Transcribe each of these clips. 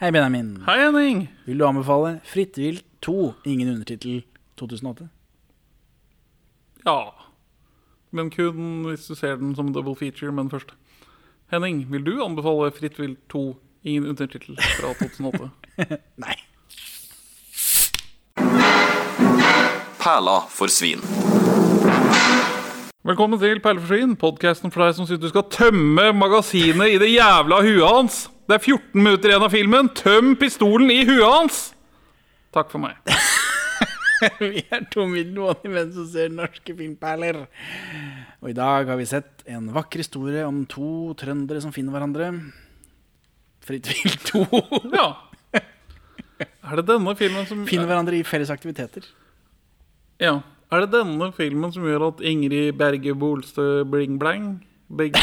Hei, Benjamin. Hei, Henning. Vil du anbefale Fritt vilt 2, ingen undertittel 2008? Ja. Men kun hvis du ser den som double feature, men først. Henning, vil du anbefale Fritt vilt 2, ingen undertittel fra 2008? Nei. Perla for svin. Velkommen til Perleforsvin, podkasten for deg som syns du skal tømme magasinet i det jævla huet hans. Det er 14 minutter igjen av filmen. Tøm pistolen i huet hans! Takk for meg. Vi er to middelmådige menn som ser norske filmperler. Og i dag har vi sett en vakker historie om to trøndere som finner hverandre. Fritt vilt 2. Ja. Er det denne filmen som Finner hverandre i felles aktiviteter. Ja. Er det denne filmen som gjør at Ingrid Berge Bolstø Bling Blang Berge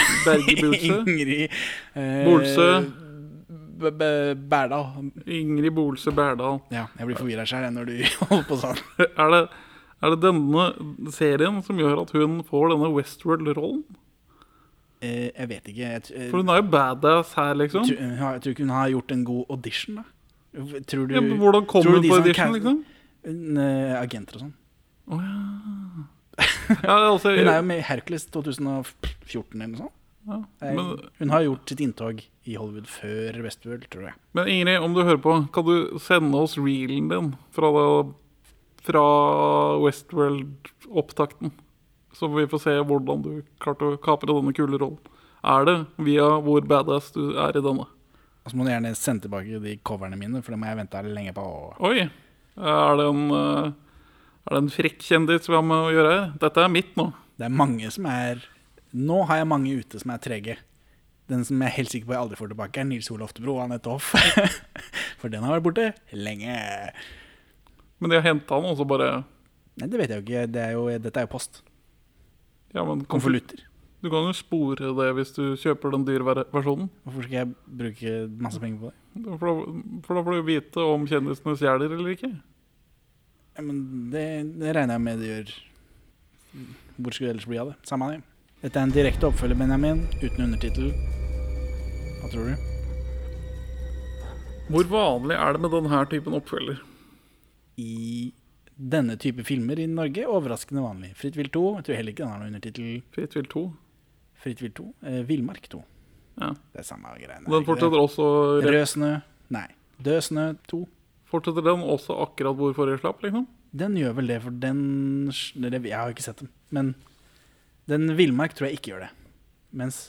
Bolstø? Ingrid eh, Bolsø. Berdal. Ingrid Bolse Berdal. Ja, jeg blir forvirra sjøl når du holder på sånn. Er det, er det denne serien som gjør at hun får denne Westworld-rollen? Eh, jeg vet ikke. Jeg, eh, For hun er jo badass her, liksom. tr- hun jeg tror ikke hun har gjort en god audition, da. Tror du Ja, hvordan kom hun på audition, liksom? Eh, agenter og sånn. Ja, altså, Hun er jo med i Hercules 2014 eller noe sånt. Ja, men, Hun har gjort sitt inntog i Hollywood før Westworld, tror jeg. men Ingrid, om du hører på, kan du sende oss reelen din fra, fra Westworld-opptakten? Så vi får se hvordan du klarte å kapre denne kule rollen. Er det via hvor badass du er i denne? Og så må du gjerne sende tilbake de coverne mine, for det må jeg vente lenge på. Oi! Er det en, eh, er det en frekk kjendis vi har med å gjøre her? Dette er mitt nå. Det er mange som er Nå har jeg mange ute som er trege. Den som jeg er helt sikker på jeg aldri får tilbake, er Nils Ole Oftebro og Anette Hoff. For den har vært borte lenge. Men de har henta han, og så bare Nei, det vet jeg jo ikke. Det er jo, dette er jo post. ja, men Konvolutter. Du kan jo spore det hvis du kjøper den dyre versjonen. Hvorfor skal jeg bruke masse penger på det? For da, for da får du vite om kjendisene stjeler eller ikke. Ja, men det, det regner jeg med det gjør. Hvor skulle det ellers bli av det? Samme det. Dette er en direkte oppfølger, Benjamin, uten undertittel. Hva tror du? Hvor vanlig er det med denne typen oppfølger? I denne type filmer i Norge overraskende vanlig. Fritt vilt 2. Jeg tror heller ikke den har noen undertittel. Fritt vilt 2. Fritt vilt 2. Eh, Villmark 2. Ja. Det er samme greiene. Den fortsetter også, Rød snø. Nei. Død snø 2. fortsetter den også akkurat hvor forrige slapp, liksom? Den gjør vel det, for den Jeg har ikke sett den. Men den Villmark tror jeg ikke gjør det. Mens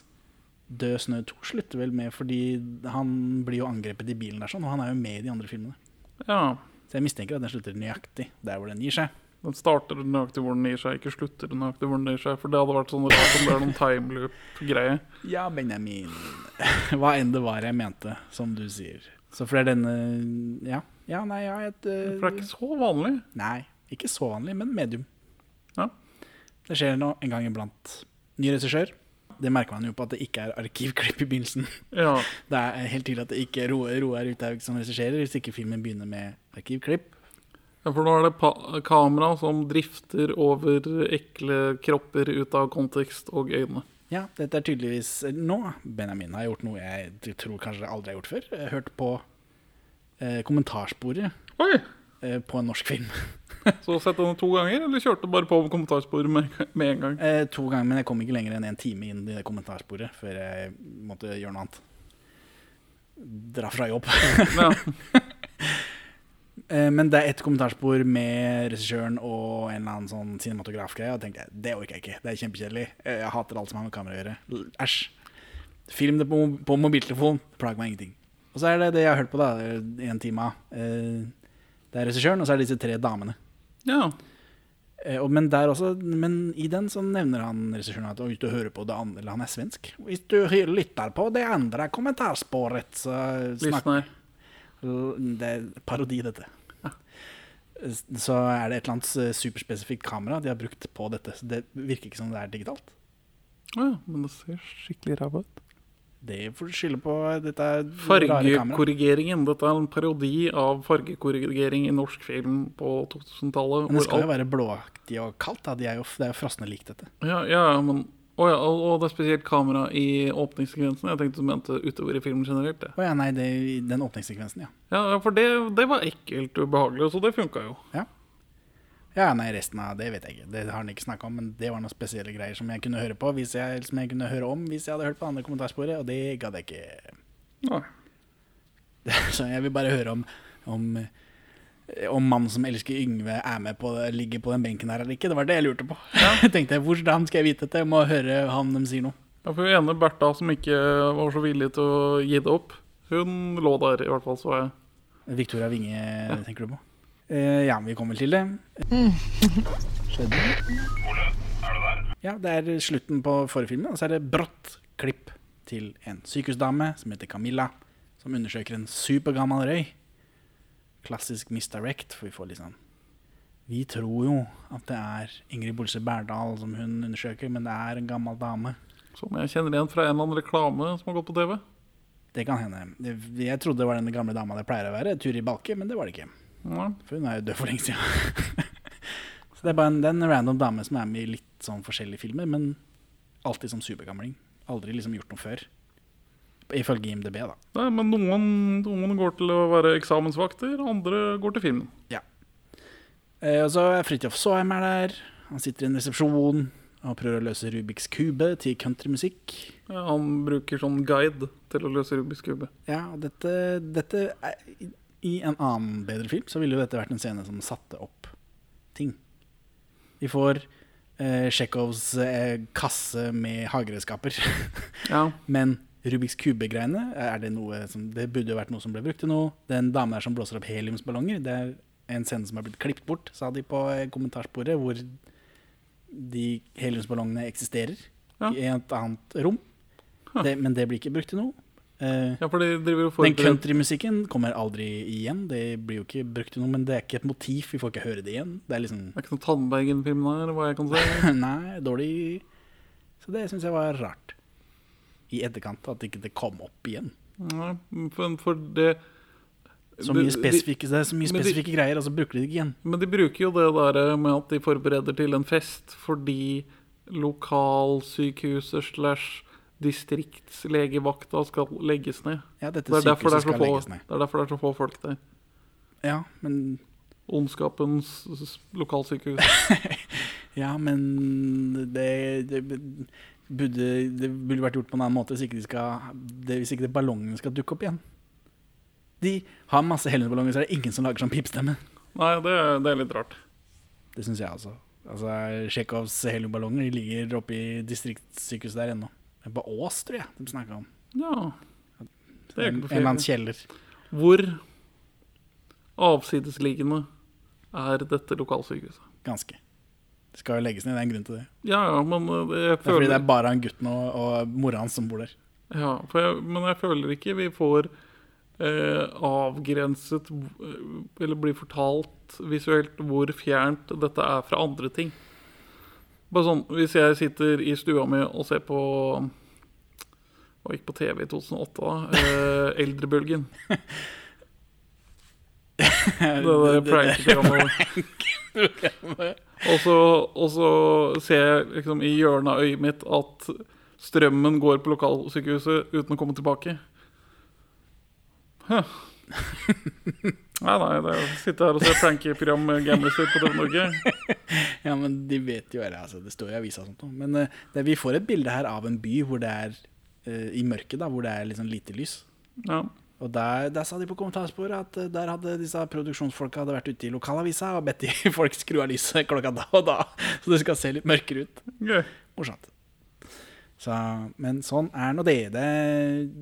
Død snø 2 slutter vel med fordi han blir jo angrepet i bilen der, sånn, og han er jo med i de andre filmene. Ja. Så jeg mistenker at den slutter nøyaktig der hvor den gir seg. Den starter nøyaktig hvor den gir seg, ikke slutter nøyaktig hvor den gir seg. For det hadde vært sånn rart om det er noen timeloop-greie. Ja, Benjamin. Hva enn det var jeg mente, som du sier. Så for det er denne Ja, ja nei, ja et, uh, For det er ikke så vanlig. Nei, ikke så vanlig, men medium. Ja. Det skjer nå en gang iblant. Ny regissør. Det merker man jo på at det ikke er arkivklipp i begynnelsen. Ja. Det er helt tydelig at det ikke er Roar Uthaug som regisserer, hvis ikke filmen begynner med arkivklipp. ja, for nå er det kamera som drifter over ekle kropper ut av kontekst og øyne. Ja, dette er tydeligvis Nå, Benjamin, har gjort noe jeg tror kanskje aldri har gjort før. Jeg har hørt på eh, kommentarsporet Oi! eh, på en norsk film. Så sette denne to ganger, eller kjørte bare på kommentarsporet med, med en gang? Eh, to ganger, men jeg kom ikke lenger enn en time inn i det kommentarsporet før jeg måtte gjøre noe annet. Dra fra jobb. Ja. Eh, men det er ett kommentarspor med regissøren og en eller annen sånn cinematografgreie. Og tenkte jeg, det orker jeg ikke. Det er kjempekjedelig. Eh, Jeg hater alt som har med kamera å gjøre. Æsj. Film det på, på mobiltelefon. Plager meg ingenting. Og så er det det jeg har hørt på, da. I en time. Eh, Det er regissøren, og så er det disse tre damene. Ja. Eh, og, men, der også, men i den så nevner han regissøren at hvis du hører på det andre Eller han er svensk. Hvis du hører, lytter på det andre kommentarsporet, så Listen. Det er parodi, dette. Så er det et eller annet superspesifikt kamera de har brukt på dette. Så det virker ikke som det er digitalt. Ja, men det ser skikkelig ræva ut. Det får du skylde på dette er. Fargekorrigeringen. Dette er en parodi av fargekorrigering i norsk film på 2000-tallet. Men det skal jo være blåaktig og kaldt. Da. De er jo, det er jo frosne lik dette. Ja, ja, men Å ja, og, og det er spesielt kamera i åpningssekvensen. Jeg tenkte du mente utover i filmen generelt. det. Å ja, nei, det, den åpningssekvensen, ja. Ja, ja, for det, det var ekkelt ubehagelig, så det funka jo. Ja, nei, resten av det vet jeg ikke. Det har han ikke snakka om, men det var noen spesielle greier som jeg kunne høre på hvis jeg, som jeg kunne høre om hvis jeg hadde hørt på andre kommentarsporet, og det gadd jeg ikke. Nei. Så jeg vil bare høre om om, om mannen som elsker Yngve er med på ligger på den benken her eller ikke. Det var det jeg lurte på. Jeg tenkte, Hvordan skal jeg vite dette? Jeg må høre han dem sier noe. Ja, for hun ene Bertha som ikke var så villig til å gi det opp, hun lå der i hvert fall, så jeg. Victoria Winge, tenker du på? Eh, ja, vi kommer til det. Skjedde Ole, er du der? Ja, det er slutten på forrige film, og så er det brått klipp til en sykehusdame som heter Camilla, som undersøker en supergammel røy. Klassisk misdirect, for vi får litt sånn Vi tror jo at det er Ingrid Bolse Berdal som hun undersøker, men det er en gammel dame. Som jeg kjenner igjen fra en eller annen reklame som har gått på TV. Det kan hende. Jeg trodde det var den gamle dama det pleier å være, Turi Balke, men det var det ikke. Ja. For hun er jo død for lenge siden. så det er bare en, det er en random dame som er med i litt sånn forskjellige filmer, men alltid som supergamling. Aldri liksom gjort noe før. Ifølge IMDb, da. Nei, men noen, noen går til å være eksamensvakter, andre går til filmen. Eh, og så er Fridtjof Saaheim er der. Han sitter i en resepsjon og prøver å løse Rubiks kube til countrymusikk. Ja, han bruker sånn guide til å løse Rubiks kube. Ja, og dette, dette er, I en annen bedre film så ville jo dette vært en scene som satte opp ting. Vi får eh, Tsjekhovs eh, kasse med hageredskaper. Ja. Men Rubiks kube-greiene, er det noe som Det burde jo vært noe som ble brukt til noe. Den damen der som blåser opp heliumsballonger, det er en scene som har blitt klippet bort, sa de på eh, kommentarsporet, hvor de heliumsballongene eksisterer Ja. i et annet rom. Det, men det blir ikke brukt til noe. Eh, ja, for de driver og den countrymusikken kommer aldri igjen. Det blir jo ikke brukt til noe, men det er ikke et motiv. Vi får ikke høre det igjen. Det er liksom Det er ikke noe Tandbergen-film der, hva jeg kan se. Nei, dårlig Så det syns jeg var rart. I etterkant, at ikke det kom opp igjen. Nei, for, for det Så mye spesifikke, det er så mye spesifikke de- greier, og så bruker de det ikke igjen. Men de bruker jo det der med at de forbereder til en fest fordi lokalsykehuset slash distriktslegevakta skal legges ned. Ja, dette Det sykehuset det, skal få, legges ned. det er derfor det er så få folk der. Ja, men, Ondskapens lokalsykehus. ja, men det, det, burde, det burde vært gjort på en annen måte hvis ikke, de skal, det, hvis ikke det ballongene skal dukke opp igjen. De har masse heliumsballonger, så er det ingen som lager sånn pipstemme. Nei, det, det er litt rart. Det syns jeg altså. Altså, Tsjekhovs heliumballonger de ligger oppe i distriktssykehuset der ennå. Men var Ås, tror jeg de snakka om. Ja. Det er En, en eller annen kjeller. Hvor avsidesliggende er dette lokalsykehuset? Ganske. Det skal jo legges ned, det er en grunn til det. Ja, ja, men jeg føler... Det er fordi det er bare han gutten og, og mora hans som bor der. Ja, for jeg, men jeg føler ikke vi får eh, avgrenset eh, Eller blir fortalt visuelt hvor fjernt dette er fra andre ting. Bare sånn, Hvis jeg sitter i stua mi og ser på Hva gikk på TV i 2008, da? Eh, Eldrebølgen. Det der prank-programmet. Og så, og så ser jeg liksom i hjørnet av øyet mitt at strømmen går på lokalsykehuset uten å komme tilbake. Huh. Nei, nei, det er å sitte her og se prankeprogram med Gamlister på TV Norge. Ja, men de vet jo eller, altså, Det står i avisa og sånt. Men eh, det, vi får et bilde her av en by hvor det er uh, i mørket, da, hvor det er liksom lite lys. Ja. Og der, der sa de på kommentarsporet at eh, der hadde disse produksjonsfolka hadde vært ute i lokalavisa og bedt de folk skru av lyset klokka da og da, så det skal se litt mørkere ut. Morsomt. Så, men sånn er nå det. det.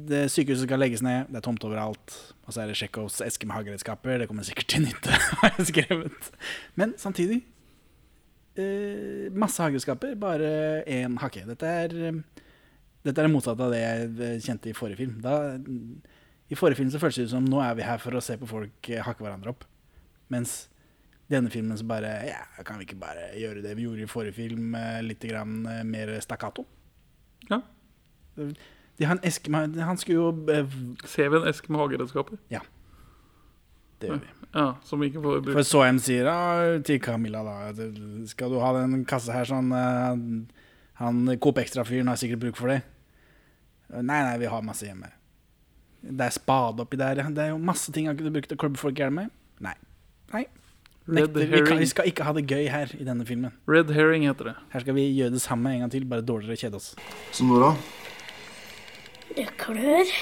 det. Sykehuset skal legges ned, det er tomt overalt. Og så er det Tsjekhovs eske med hageredskaper. Det kommer sikkert til nytte, har jeg skrevet. Men samtidig eh, Masse hageredskaper, bare én hake. Dette er, eh, dette er det motsatte av det jeg eh, kjente i forrige film. Da, I forrige film så føltes det ut som nå er vi her for å se på folk eh, hakke hverandre opp. Mens i denne filmen så bare Ja, kan vi ikke bare gjøre det vi gjorde i forrige film, litt grann mer stakkato? Ja. De har en eske med Han skulle jo eh, Ser vi en eske med hageredskaper? Det gjør vi. Ja, som vi ikke får For så en sier da, til Camilla da Skal du ha den kassa her sånn eh, Han Coop Extra-fyren har sikkert bruk for det. Nei, nei, vi har masse hjemme. Det er spade oppi der. Det er jo masse ting han kunne brukt å klubbe folk i hjel med. Nei. Nei. Red Nekter. Vi, kan, herring. vi skal ikke ha det gøy her i denne filmen. Red herring heter det. Her skal vi gjøre det samme en gang til, bare dårligere kjede oss. Så Nora, Det klør.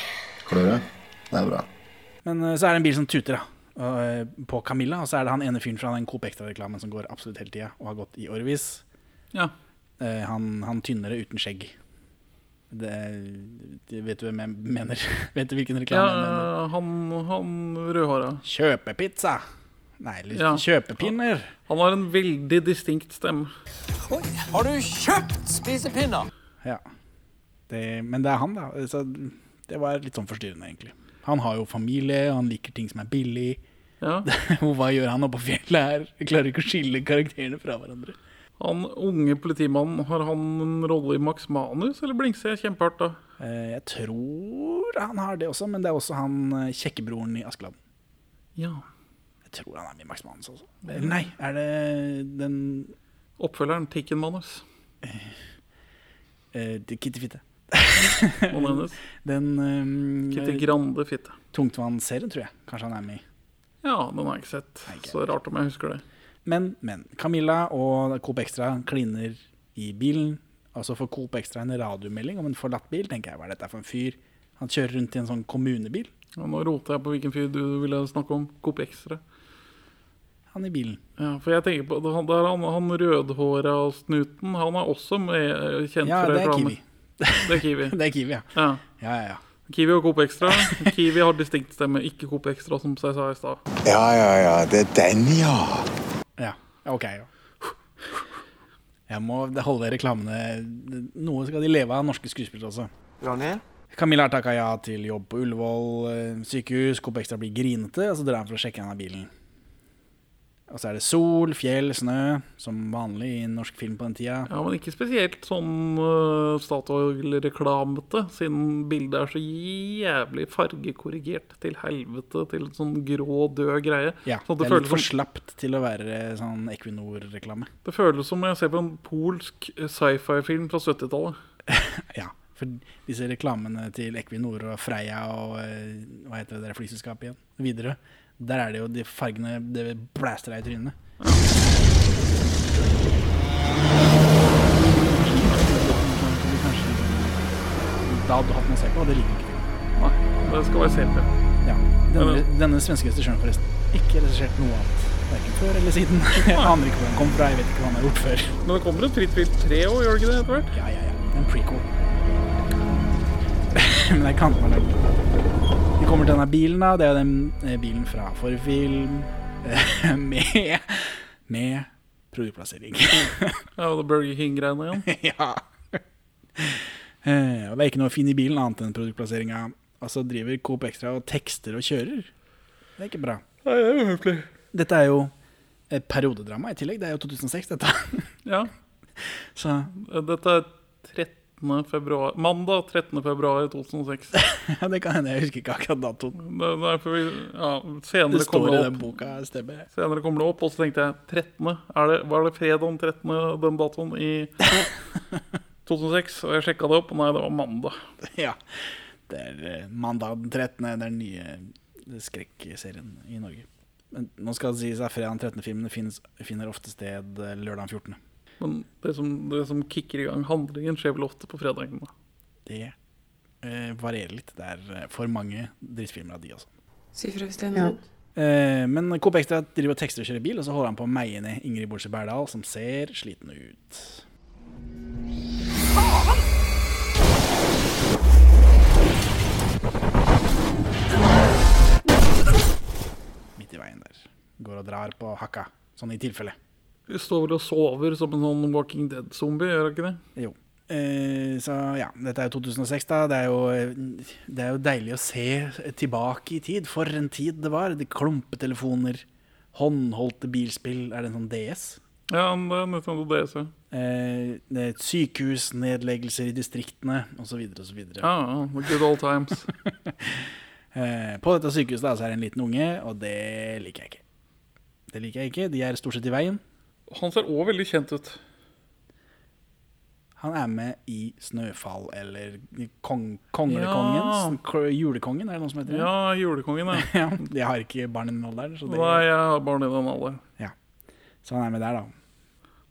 klør ja. Det er bra. Men eh, så er det en bil som tuter, da. eh, På Camilla. Og så er det han ene fyren fra den Coop Extra-reklamen som går absolutt hele tida, og har gått i årevis. Ja. Eh, han, han tynnere uten skjegg. Det, det vet du hvem jeg mener? vet du hvilken ja reklame jeg mener? han, han rødhåra. Kjøpepizza! Nei, eller Ja. kjøpepinner. Han har en veldig distinkt stemme. Oi, Har du kjøpt spisepinner? Ja. Det, men det er han, da. Så det var litt sånn forstyrrende, egentlig. Han har jo familie, han liker ting som er billig. Ja. Hva gjør han oppe på fjellet her? Jeg klarer ikke å skille karakterene fra hverandre. Han unge politimannen, har han en rolle i Max Manus, eller blingser jeg kjempehardt da? Eh, Jeg tror han har det også, men det er også han eh, kjekkebroren i Askeladden. Ja. Jeg tror han er med i Max Manus også. Eller nei, er det den Oppfølgeren, Tikken Manus. eh, Kitty Fitte? Må nevnes. Den um, Kitty Grande Fitte. Tungtvannsserien tror jeg kanskje han er med i. Ja, den har jeg ikke sett. Nei, ikke Så rart om jeg husker det. Men, men. Camilla og Coop Extra kliner i bilen. Og så får Coop Extra en radiomelding om en forlatt bil. tenker jeg, Hva er dette for en fyr? Han kjører rundt i en sånn kommunebil. Ja, nå roter jeg på hvilken fyr du ville snakke om. Coop Extra. Han i bilen. Ja, for jeg tenker på det han, han, rødhåra snuten. Han er også med, kjent Ja, fra det er. Kiwi. Det er Kiwi. Det er Kiwi, ja. Ja. Ja, ja, ja. Kiwi og Coop Extra. Kiwi har distinkt stemme, ikke Coop Extra, som jeg sa i stad. Ja, ja, ja, det er den, ja. ja. Ok, ja. Jeg må holde reklamene Noe skal de leve av, norske skuespillere også. Ronny? Camilla har takka ja til jobb på Ullevål eh, sykehus. Coop Extra blir grinete, og så drar han for å sjekke han av bilen. Og så er det sol, fjell, snø, som vanlig i norsk film på den tida. Ja, men ikke spesielt sånn uh, Statoil-reklamete, siden bildet er så jævlig fargekorrigert til helvete til en sånn grå, død greie. Ja, det det, er litt for slapt til å være sånn Equinor-reklame. det føles som jeg ser på en polsk eh, sci-fi-film fra 70-tallet. Ja, for disse reklamene til Equinor og Freia og eh, hva heter det der flyselskapet igjen, videre, der er det jo de fargene det blaster deg i trynet. Da hadde du hatt noe å se på, og det liker ikke til Nei, det skal være CP. Ja. Denne, denne svenske regissøren forresten. Ikke regissert noe annet. Verken før eller siden. Jeg aner ikke hvor han kom fra, jeg vet ikke hva han har gjort før. Men det kommer et Fritt vilt 3 òg, gjør det ikke det? etter hvert? Ja, ja, ja. En prequel. Men jeg kan ikke er kanten Vi kommer til denne bilen, da. Det er den eh, bilen fra forrige film. eh, med, med produktplassering. Ja, og Burger King-greiene igjen. ja. Eh, og det er ikke noe å finne i bilen annet enn produktplasseringa. Og så driver Coop Extra og tekster og kjører. Det er ikke bra. Nei, det er jo høflig. Dette er jo periodedrama i tillegg. Det er jo 2006, dette. Ja, Så dette er 13. februar Mandag 13. februar 2006. ja, det kan hende. Jeg husker ikke akkurat datoen. Det, det er for vi, ja, Det senere står kommer i det den boka, stemmer. Senere kommer det opp, og så tenkte jeg 13. Er det, var det fredag den 13. den datoen i 2006? Og jeg sjekka det opp, og nei, det var mandag. Ja. Det er eh, mandag den 13. Det er den nye eh, skrekkserien i Norge. Men nå skal det sies at fredag den 13. filmene finner ofte sted eh, lørdag den 14. Men det som, det som kicker i gang handlingen, skjer vel ofte på fredagen. da. Det eh, varierer litt. Det er eh, for mange drittfilmer av de også. Si fra hvis det er noe. Eh, men Coop Extra driver og tekster og kjører bil, og så holder han på å meie ned Ingrid Bolse Berdal, som ser sliten ut. Midt i veien der. Går og drar på hakka, sånn i tilfelle. Vi står vel og sover som en sånn Walking Dead-zombie, gjør det ikke det? Jo. Eh, så ja, dette er jo 2006, da. Det er jo, det er jo deilig å se tilbake i tid. For en tid det var. Det Klumpetelefoner, håndholdte bilspill. Er det en sånn DS? Ja, det er nesten sånn DS ja Eh, det er sykehusnedleggelser i distriktene, osv. osv. Ja, ja, good old times. Eh, på dette sykehuset da, så er det en liten unge, og det liker jeg ikke. Det liker jeg ikke. De er stort sett i veien. Han ser òg veldig kjent ut. Han er med i 'Snøfall' eller kong, 'Konglekongen'. K- 'Julekongen', er det noen som heter det? Ja, julekongen, ja. Ja, Jeg har ikke barn i den alderen, så, det, Nei, jeg har barn i den alderen. så han er med der, da.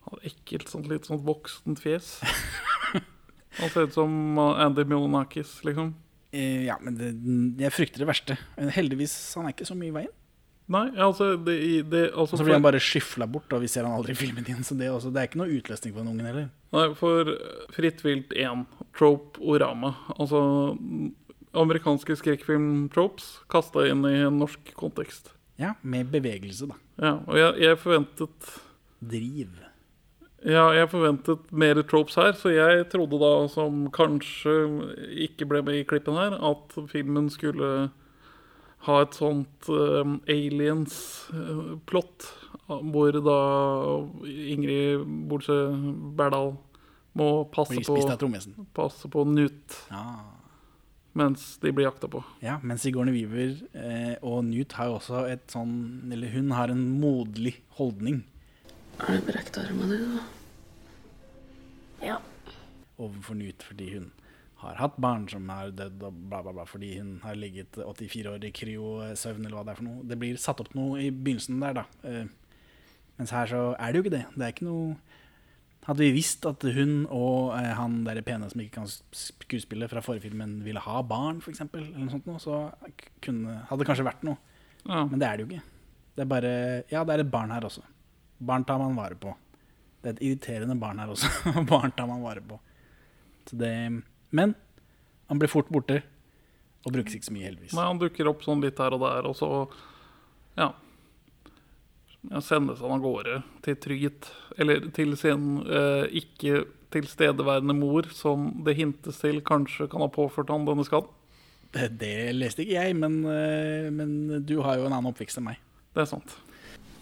Han har ekkelt, sånt, litt sånt voksent fjes. Han ser ut som uh, Andy Milonakis, liksom. Eh, Ja, men det, jeg frykter det verste. Heldigvis, han er ikke så mye i veien. Nei, altså det, det altså, så blir han bare skyfla bort, og vi ser han aldri i filmen igjen. Så det, også, det er ikke noe utløsning for den ungen heller. Nei, for Fritt vilt 1, trope orama. Altså amerikanske skrekkfilm-tropes kasta inn i en norsk kontekst. Ja, med bevegelse, da. Ja, og jeg, jeg forventet Driv. Ja, jeg forventet mer tropes her, så jeg trodde da, som kanskje ikke ble med i klippen her, at filmen skulle ha et sånt uh, aliens-plott, hvor da Ingrid Bolse Berdal må passe på, passe på Newt Ja. mens de blir jakta på. ja, mens Sigourney Weaver eh, og Newt har jo også et sånn Eller hun har en moderlig holdning Har du brekt armen din, da? Ja. overfor Newt fordi hun har hatt barn som er dødd, og bla, bla, bla, fordi hun har ligget 84 år i kryosøvn, eller hva det er for noe. Det blir satt opp noe i begynnelsen der, da. Eh, mens her så er det jo ikke det. Det er ikke noe Hadde vi visst at hun og eh, han der pene som ikke kan skuespille fra forrige filmen, ville ha barn, f.eks., eller noe sånt, noe, så kunne, hadde det kanskje vært noe. Ja. Men det er det jo ikke. Det er bare Ja, det er et barn her også. Barn tar man vare på. Det er et irriterende barn her også. barn tar man vare på. Så det, men han blir fort borte, og brukes ikke så mye, heldigvis. Nei, han dukker opp sånn litt her og der, og så ja. sendes han av gårde til trygghet. Eller til sin eh, ikke tilstedeværende mor, som det hintes til kanskje kan ha påført han denne skaden. Det, det leste ikke jeg, men, eh, men du har jo en annen oppvekst enn meg. Det er sant.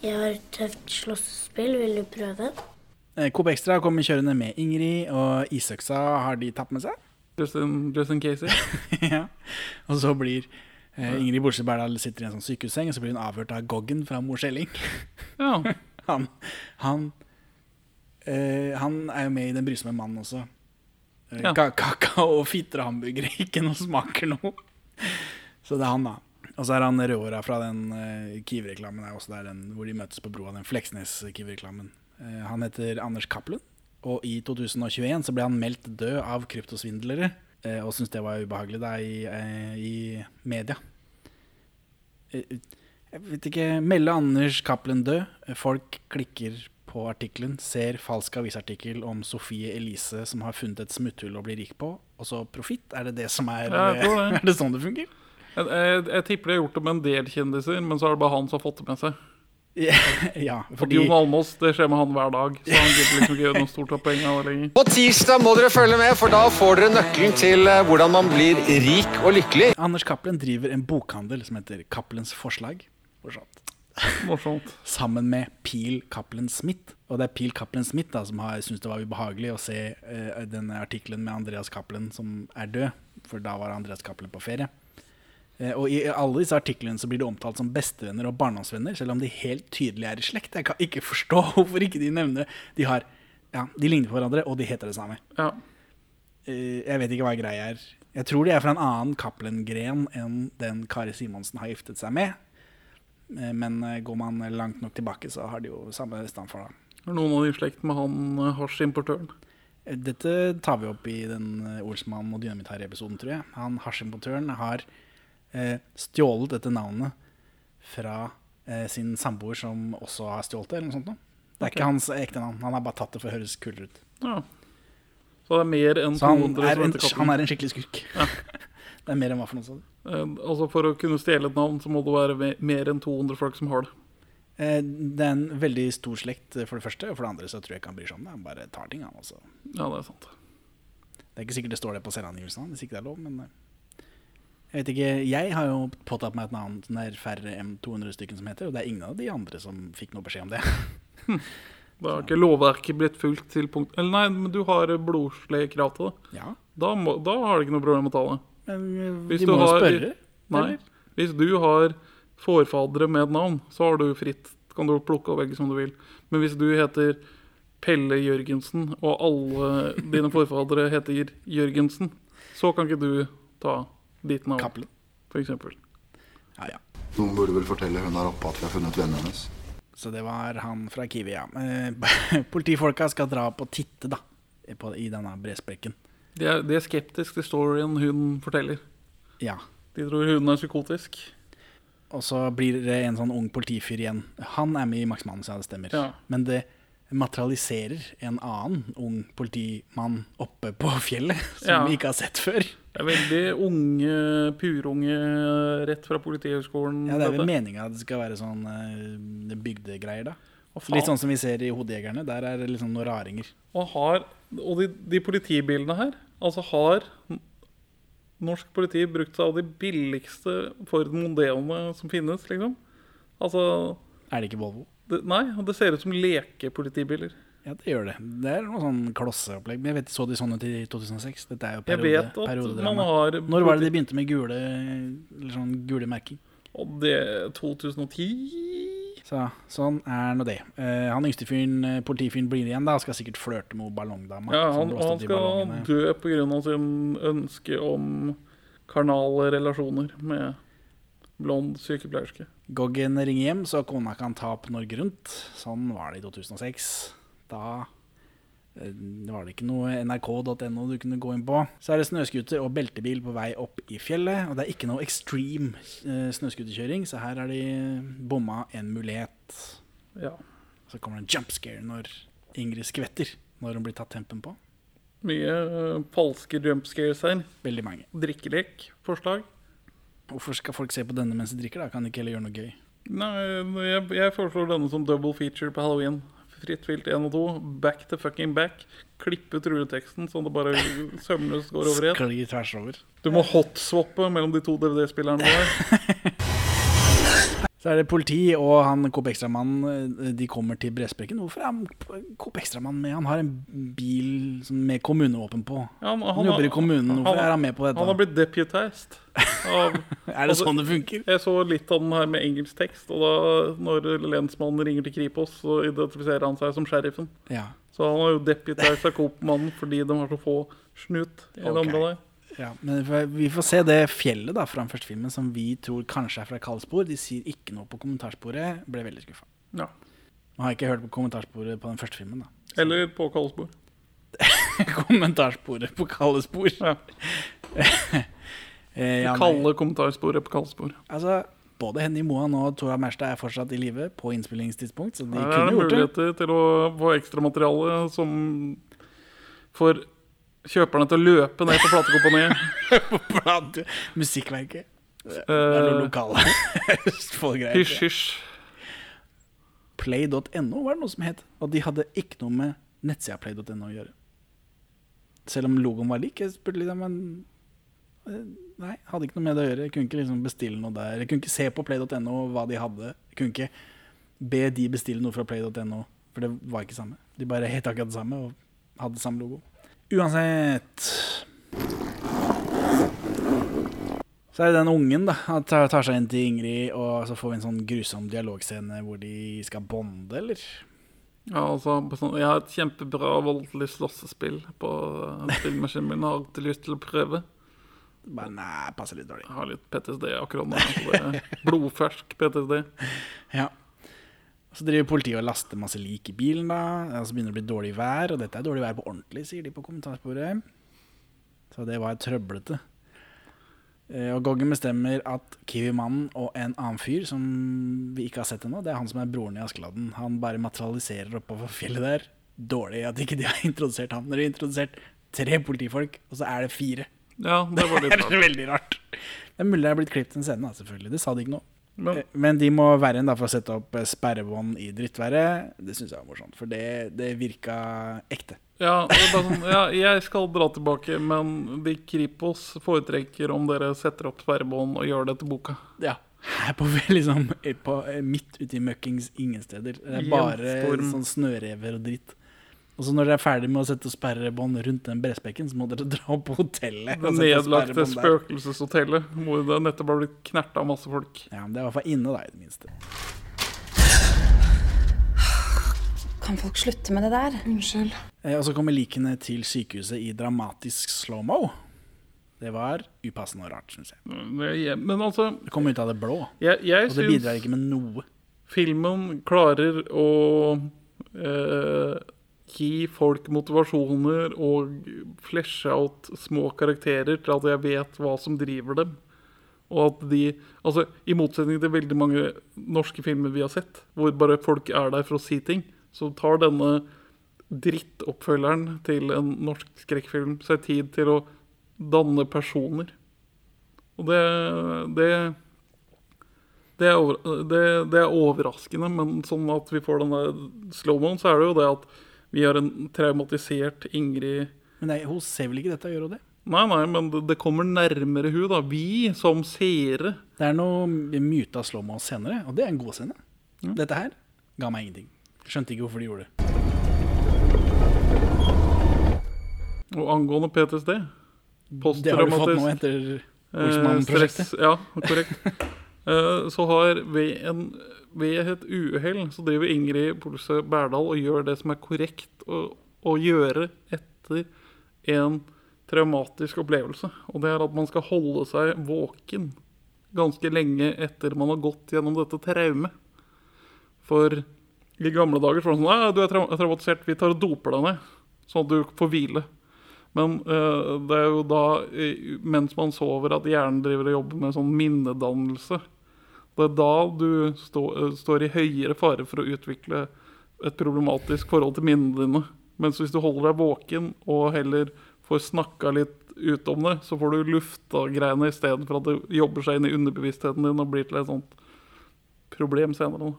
Jeg har et tøft slåssespill. Vil du prøve? Eh, Coop Extra kommer kjørende med Ingrid, og isøksa har de tatt med seg. Justin, Justin case. ja. Og så blir eh, Ingrid Bolse Berdal sitter i en sånn sykehusseng, og så blir hun avhørt av Goggen fra Mor Skjelling. Ja. han han, eh, han er jo med i Den brysomme mannen også. Eh, Ja. kakao og fitter og hamburgere. Ikke noe smaker noe. Så det er han, da. Og så er han rødhåra fra den uh, Kiwi-reklamen hvor de møtes på broa. Den Fleksnes-Kiwi-reklamen. Eh, han heter Anders Cappelen. Og i 2021 så ble han meldt død av kryptosvindlere. eh, og syntes det var ubehagelig da i, eh, i media. Eh, jeg vet ikke Melde Anders Cappelen død. Folk klikker på artikkelen, ser falsk avisartikkel om Sofie Elise som har funnet et smutthull å bli rik på, og så profitt? Er det det som er det. Er det sånn det fungerer? Jeg, jeg, jeg tipper de har gjort det med en del kjendiser, men så er det bare han som har fått det med seg. Ja, Fordi Jon Almaas, det skjer med han hver dag, så han gidder liksom ikke gjøre noe stort av poeng av det lenger. På tirsdag må dere følge med, for da får dere nøkkelen til eh, hvordan man blir rik og lykkelig. Anders Cappelen driver en bokhandel som heter Cappelens Forslag. Morsomt. Morsomt. sammen med Pil Cappelen Smith. Og det er Pil Cappelen Smith da, som har syntes det var ubehagelig å se uh, denne artikkelen med Andreas Cappelen som er død, for da var Andreas Cappelen på ferie. Eh, og i alle disse artiklene så blir det omtalt som bestevenner og barndomsvenner, selv om de helt tydelig er i slekt. Jeg kan ikke forstå hvorfor ikke de nevner. De, har, ja, de ligner på hverandre, og de heter det samme. Ja. Eh, jeg vet ikke hva greia er. Jeg tror de er fra en annen Cappelen-gren enn den Kari Simonsen har giftet seg med. Eh, Men går man langt nok tilbake, så har de jo samme stamfar. da. Er noen av de i slekt med han hasjimportøren? Dette tar vi opp i den Olsmann og Dynamitt-episoden, tror jeg. Han hasjimportøren har stjålet dette navnet fra eh, sin samboer, som også har stjålet det, eller noe sånt. noe. Det er okay. ikke hans ekte navn. Han har bare tatt det for å høres kulere ut. Ja. Så det er mer enn Så han 200 er en, han er en skikkelig skurk. det er mer enn hva for noe sånt. Eh, altså For å kunne stjele et navn, så må det være mer enn 200 folk som har det. Eh, Det er en veldig stor slekt, eh, for det første. Og for det andre så tror jeg ikke han bryr seg om det. Han bare tar ting, han også. Ja, det er sant. Det er ikke sikkert det står det på selvangivelsen hvis ikke det er lov, men eh, jeg vet ikke. Jeg har jo påtatt meg et navn som det er færre enn 200 stykker som heter, og det er ingen av de andre som fikk noe beskjed om det. Da har ikke lovverket blitt fulgt til punkt Eller nei, men du har blodslige krav til det. Ja, Da, må, da har du ikke noe problem med å ta det. men eh, Hvis de du må har- spørre. Nei. eller? Hvis du har forfadere med et navn, så har du fritt kan du plukke og velge som du vil. Men hvis du heter Pelle Jørgensen, og alle dine forfadere heter Jørgensen, så kan ikke du ta ditt av Cappelen. for eksempel. Ja, ja. Noen burde vel fortelle hun der oppe at vi har funnet vennen hennes. Så det var han fra Kiwi, ja. Eh, Politifolka skal dra opp og titte, da, på, i denne bresprekken. De er, de er skeptiske til storyen hun forteller. Ja. De tror hun er psykotisk. Og så blir det en sånn ung politifyr igjen. Han er med i Max Manus, ja, det stemmer. Ja. Men det materialiserer en annen ung politimann oppe på fjellet, som Ja. vi ikke har sett før. Det er veldig unge, purunge rett fra Politihøgskolen. Ja, Det er vel meninga at det skal være sånn eh, bygdegreier, da. Litt sånn som vi ser i Hodejegerne. Der er det liksom noen raringer. Og, har, og de, de politibilene her Altså har norsk politi brukt seg av de billigste Ford Mondeoene som finnes, liksom. Altså Er det ikke Volvo? Det, Nei, det ser ut som lekepolitibiler. Ja, det gjør det. Det er noe sånn klosseopplegg. Men jeg vet, så de sånne til 2006? Dette er jo Jeg periode, periodedrama. har Når var det de begynte med gule, eller sånn gule merking? Og det 2010 Så sånn er nå det. Eh, han yngste fyren, eh, politifyren blir igjen, da. Skal sikkert flørte med ballongdama. Ja, han, han skal dø pga. sin ønske om karnale relasjoner med blond sykepleierske. Goggen ringer hjem, så kona kan ta opp Norge Rundt. Sånn var det i 2006. Da eh, var det ikke noe nrk.no du kunne gå inn på. Så er det snøscooter og beltebil på vei opp i fjellet. Og det er ikke noe extreme eh, snøscooterkjøring, så her har de bomma en mulighet. Ja. Så kommer det en jumpscare når Ingrid skvetter når hun blir tatt tempen på. Mye uh, falske jumpscares her. Veldig mange. Drikkelek, forslag. Hvorfor skal folk se på denne mens de drikker? da? Kan de ikke heller gjøre noe gøy? Nei, jeg, jeg foreslår denne som double feature på halloween. Fritt vilt 1 og 2. Back to fucking back. Klippe ut rulleteksten sånn det bare sømløst går over i ett. Over. Du må hotswappe mellom de to DVD-spillerne våre. Så er det politi og han Coop Extra-mannen. eh, De kommer til Bresprekken. Hvorfor er han Coop Extra-mann med? Han har en bil med kommunevåpen på. Ja, han, Han jobber i kommunen. Hvorfor er han med på dette? Han har blitt deputized. Av, Er det sånn det funker? jeg så litt av den her med engelsk tekst, og da når lensmannen ringer til Kripos, så identifiserer han seg som sheriffen. Ja. Så han har jo deputized av Coop-mannen fordi de har så få snut i det Ok. området. Ja. Men vi- får se det fjellet da fra den første filmen som vi tror kanskje er fra kaldspor. De sier ikke noe på kommentarsporet. Ble veldig skuffa. Ja. Man har ikke hørt på kommentarsporet på den første filmen. da Eller på kaldspor. Kommentarsporet på spor. Ja. Eh, ja, Det kalde kommentarsporet på kaldspor. Altså, både Henny Moan og Tora Merstad er fortsatt i live på innspillingstidspunkt, så de ja, er kunne det gjort det. muligheter til å få ekstramateriale som får kjøperne til å løpe ned på platekomponiet. Musikkverket. Det er noe Eh, lokale Østfold-greier. Hysj, hysj. Play.no var det noe som het, og de hadde ikke noe med nettsida play.no å gjøre. Selv om logoen var lik. Jeg spurte litt, men eh, Nei, hadde ikke noe med det å gjøre. Jeg kunne ikke liksom bestille noe der. Jeg kunne ikke se på play.no hva de hadde. Jeg kunne ikke be de bestille noe fra play.no, for det var ikke samme. De bare het akkurat det samme og hadde samme logo. Uansett Så er det den ungen da Han tar, tar seg inn til Ingrid, og så får vi en sånn grusom dialogscene hvor de skal bonde, eller? Ja, altså, sånn, jeg har et kjempebra voldelig slåssespill på filmmaskinen spillmaskinen min. Har alltid lyst til å prøve. Men nei, passer litt dårlig. Jeg har litt PTSD akkurat nå. Er blodfersk PTSD. Ja. Så driver politiet og laster masse lik i bilen, da. Og så begynner det å bli dårlig vær, og dette er dårlig vær på ordentlig, sier de på kommentarsporet. Så det var trøblete. Eh, Og Goggen bestemmer at Kiwi-mannen og en annen fyr som vi ikke har sett ennå, det er han som er broren i Askeladden, han bare materialiserer oppover fjellet der. Dårlig at ikke de har introdusert ham. Når de har introdusert tre politifolk, og så er det fire. Ja, det var litt Det er veldig rart. Det er mulig det er blitt klippet en scene, selvfølgelig. Det sa de ikke noe. Men Eh, Men de må være enn da for å sette opp eh, sperrebånd i drittværet. Det syns jeg var morsomt, for det, det virka ekte. ja, sånn, ja, jeg skal dra tilbake, men de Kripos foretrekker om dere setter opp sperrebånd og gjør det til boka. Ja. Her på, liksom, på, eh, midt ute i møkkings ingen steder. Det er bare sånn snørever og dritt. Og så når dere er ferdig med å sette sperrebånd rundt den bredsbekken, så må dere dra opp på hotellet. Det nedlagte spøkelseshotellet hvor det nettopp har blitt knerta av masse folk. Ja, men det er i hvert fall inne, da, i det minste. Kan folk slutte med det der? Unnskyld. Eh, og så kommer likene til sykehuset i dramatisk slow-mo. Det var upassende og rart, syns jeg. Men altså, Det kom ut av det blå, jeg, jeg og det bidrar ikke med noe. filmen klarer å eh, gi folk motivasjoner og fleshe out små karakterer til at jeg vet hva som driver dem. Og at de Altså, i motsetning til veldig mange norske filmer vi har sett, hvor bare folk er der for å si ting, så tar denne drittoppfølgeren til en norsk skrekkfilm seg tid til å danne personer. Og det Det, det, er, over, det, det er overraskende, men sånn at vi får den der slow-moen, så er det jo det at vi har en traumatisert Ingrid Men nei, hun ser vel ikke dette, gjør hun det? Nei, nei, men det, det kommer nærmere hun da. Vi som seere. Det er noe med oss senere, og det er en god scene. Dette her ga meg ingenting. Skjønte ikke hvorfor de gjorde det. Og angående PTSD Det har du fått nå etter eh, Olsmann-prosjektet. stress- Ja, korrekt. Eh, så har ved, en, ved et uhell så driver Ingrid Polse Berdal og gjør det som er korrekt å, å gjøre etter en traumatisk opplevelse. Og det er at man skal holde seg våken ganske lenge etter man har gått gjennom dette traumet. For i gamle dager så var det sånn Nei, du er traumatisert, vi tar og doper deg ned. Sånn at du får hvile. Men uh, det er jo da, mens man sover, at hjernen driver og jobber med sånn minnedannelse. Det er da du stå, eh, står i høyere fare for å utvikle et problematisk forhold til minnene dine. Mens hvis du holder deg våken og heller får snakka litt ut om det, så får du lufta greiene istedenfor at det jobber seg inn i underbevisstheten din og blir til et sånt problem senere.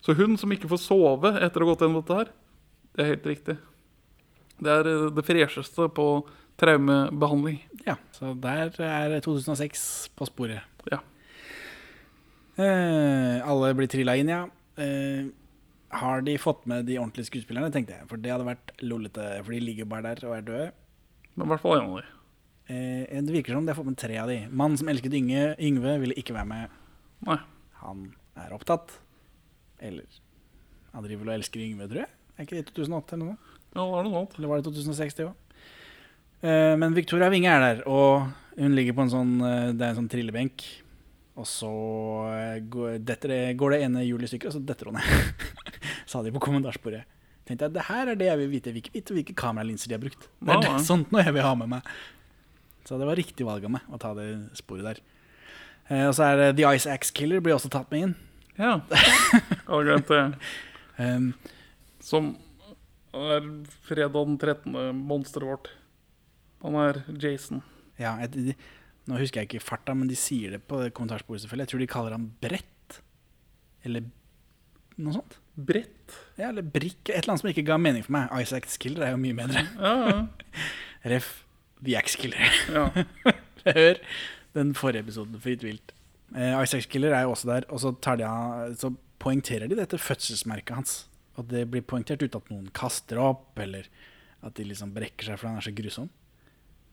Så hun som ikke får sove etter å ha gått gjennom dette her, det er helt riktig. Det er eh, det fresheste på traumebehandling. Ja, så der er 2006 på sporet. Ja. Eh, alle blir trilla inn, ja. Eh, har de fått med de ordentlige skuespillerne, tenkte jeg. For det hadde vært lollete, for de ligger bare der og er døde. Men i hvert fall en av de. Eh, det virker som de har fått med tre av de. Mannen som elsket Yngve, Yngve ville ikke være med. Nei. Han er opptatt. Eller han driver vel og elsker Yngve, tror jeg. Er ikke det 2008 eller noe? Ja, det var noe sånt. Eller var det 2006, det òg? Men Victoria Winge er der, og hun ligger på en sånn eh, Det er en sånn trillebenk. Og så eh, går, detter det, går det ene hjulet i stykker, og så detter hun ned. Sa de på kommentarsporet. Tenkte jeg, Det her er det jeg vil vite. Ikke vite hvilke kameralinser de har brukt. Det er det, sånt noe jeg vil ha med meg. Så det var riktig valg av meg å ta det sporet der. Eh, og så er det The Ice Axe Killer blir også tatt med inn. Ja. Jeg hadde glemt det. Um, Som er fredag den 13. monsteret vårt. Han er Jason. Ja, jeg, de, nå husker jeg ikke farta, men de sier det på kommentarsporet selvfølgelig. Jeg tror de kaller ham Brett. Eller noe sånt. Brett? Ja, eller Brikk. Et eller annet som ikke ga mening for meg. Isaac Skiller er jo mye bedre. Ja, ja. Ref. The Axe Killer. Ja. Hør den forrige episoden, Fritt vilt. Eh, Isaac Killer er jo også der, og så, de, så poengterer de dette fødselsmerket hans. Og det blir poengtert uten at noen kaster opp, eller at de liksom brekker seg fordi han er så grusom.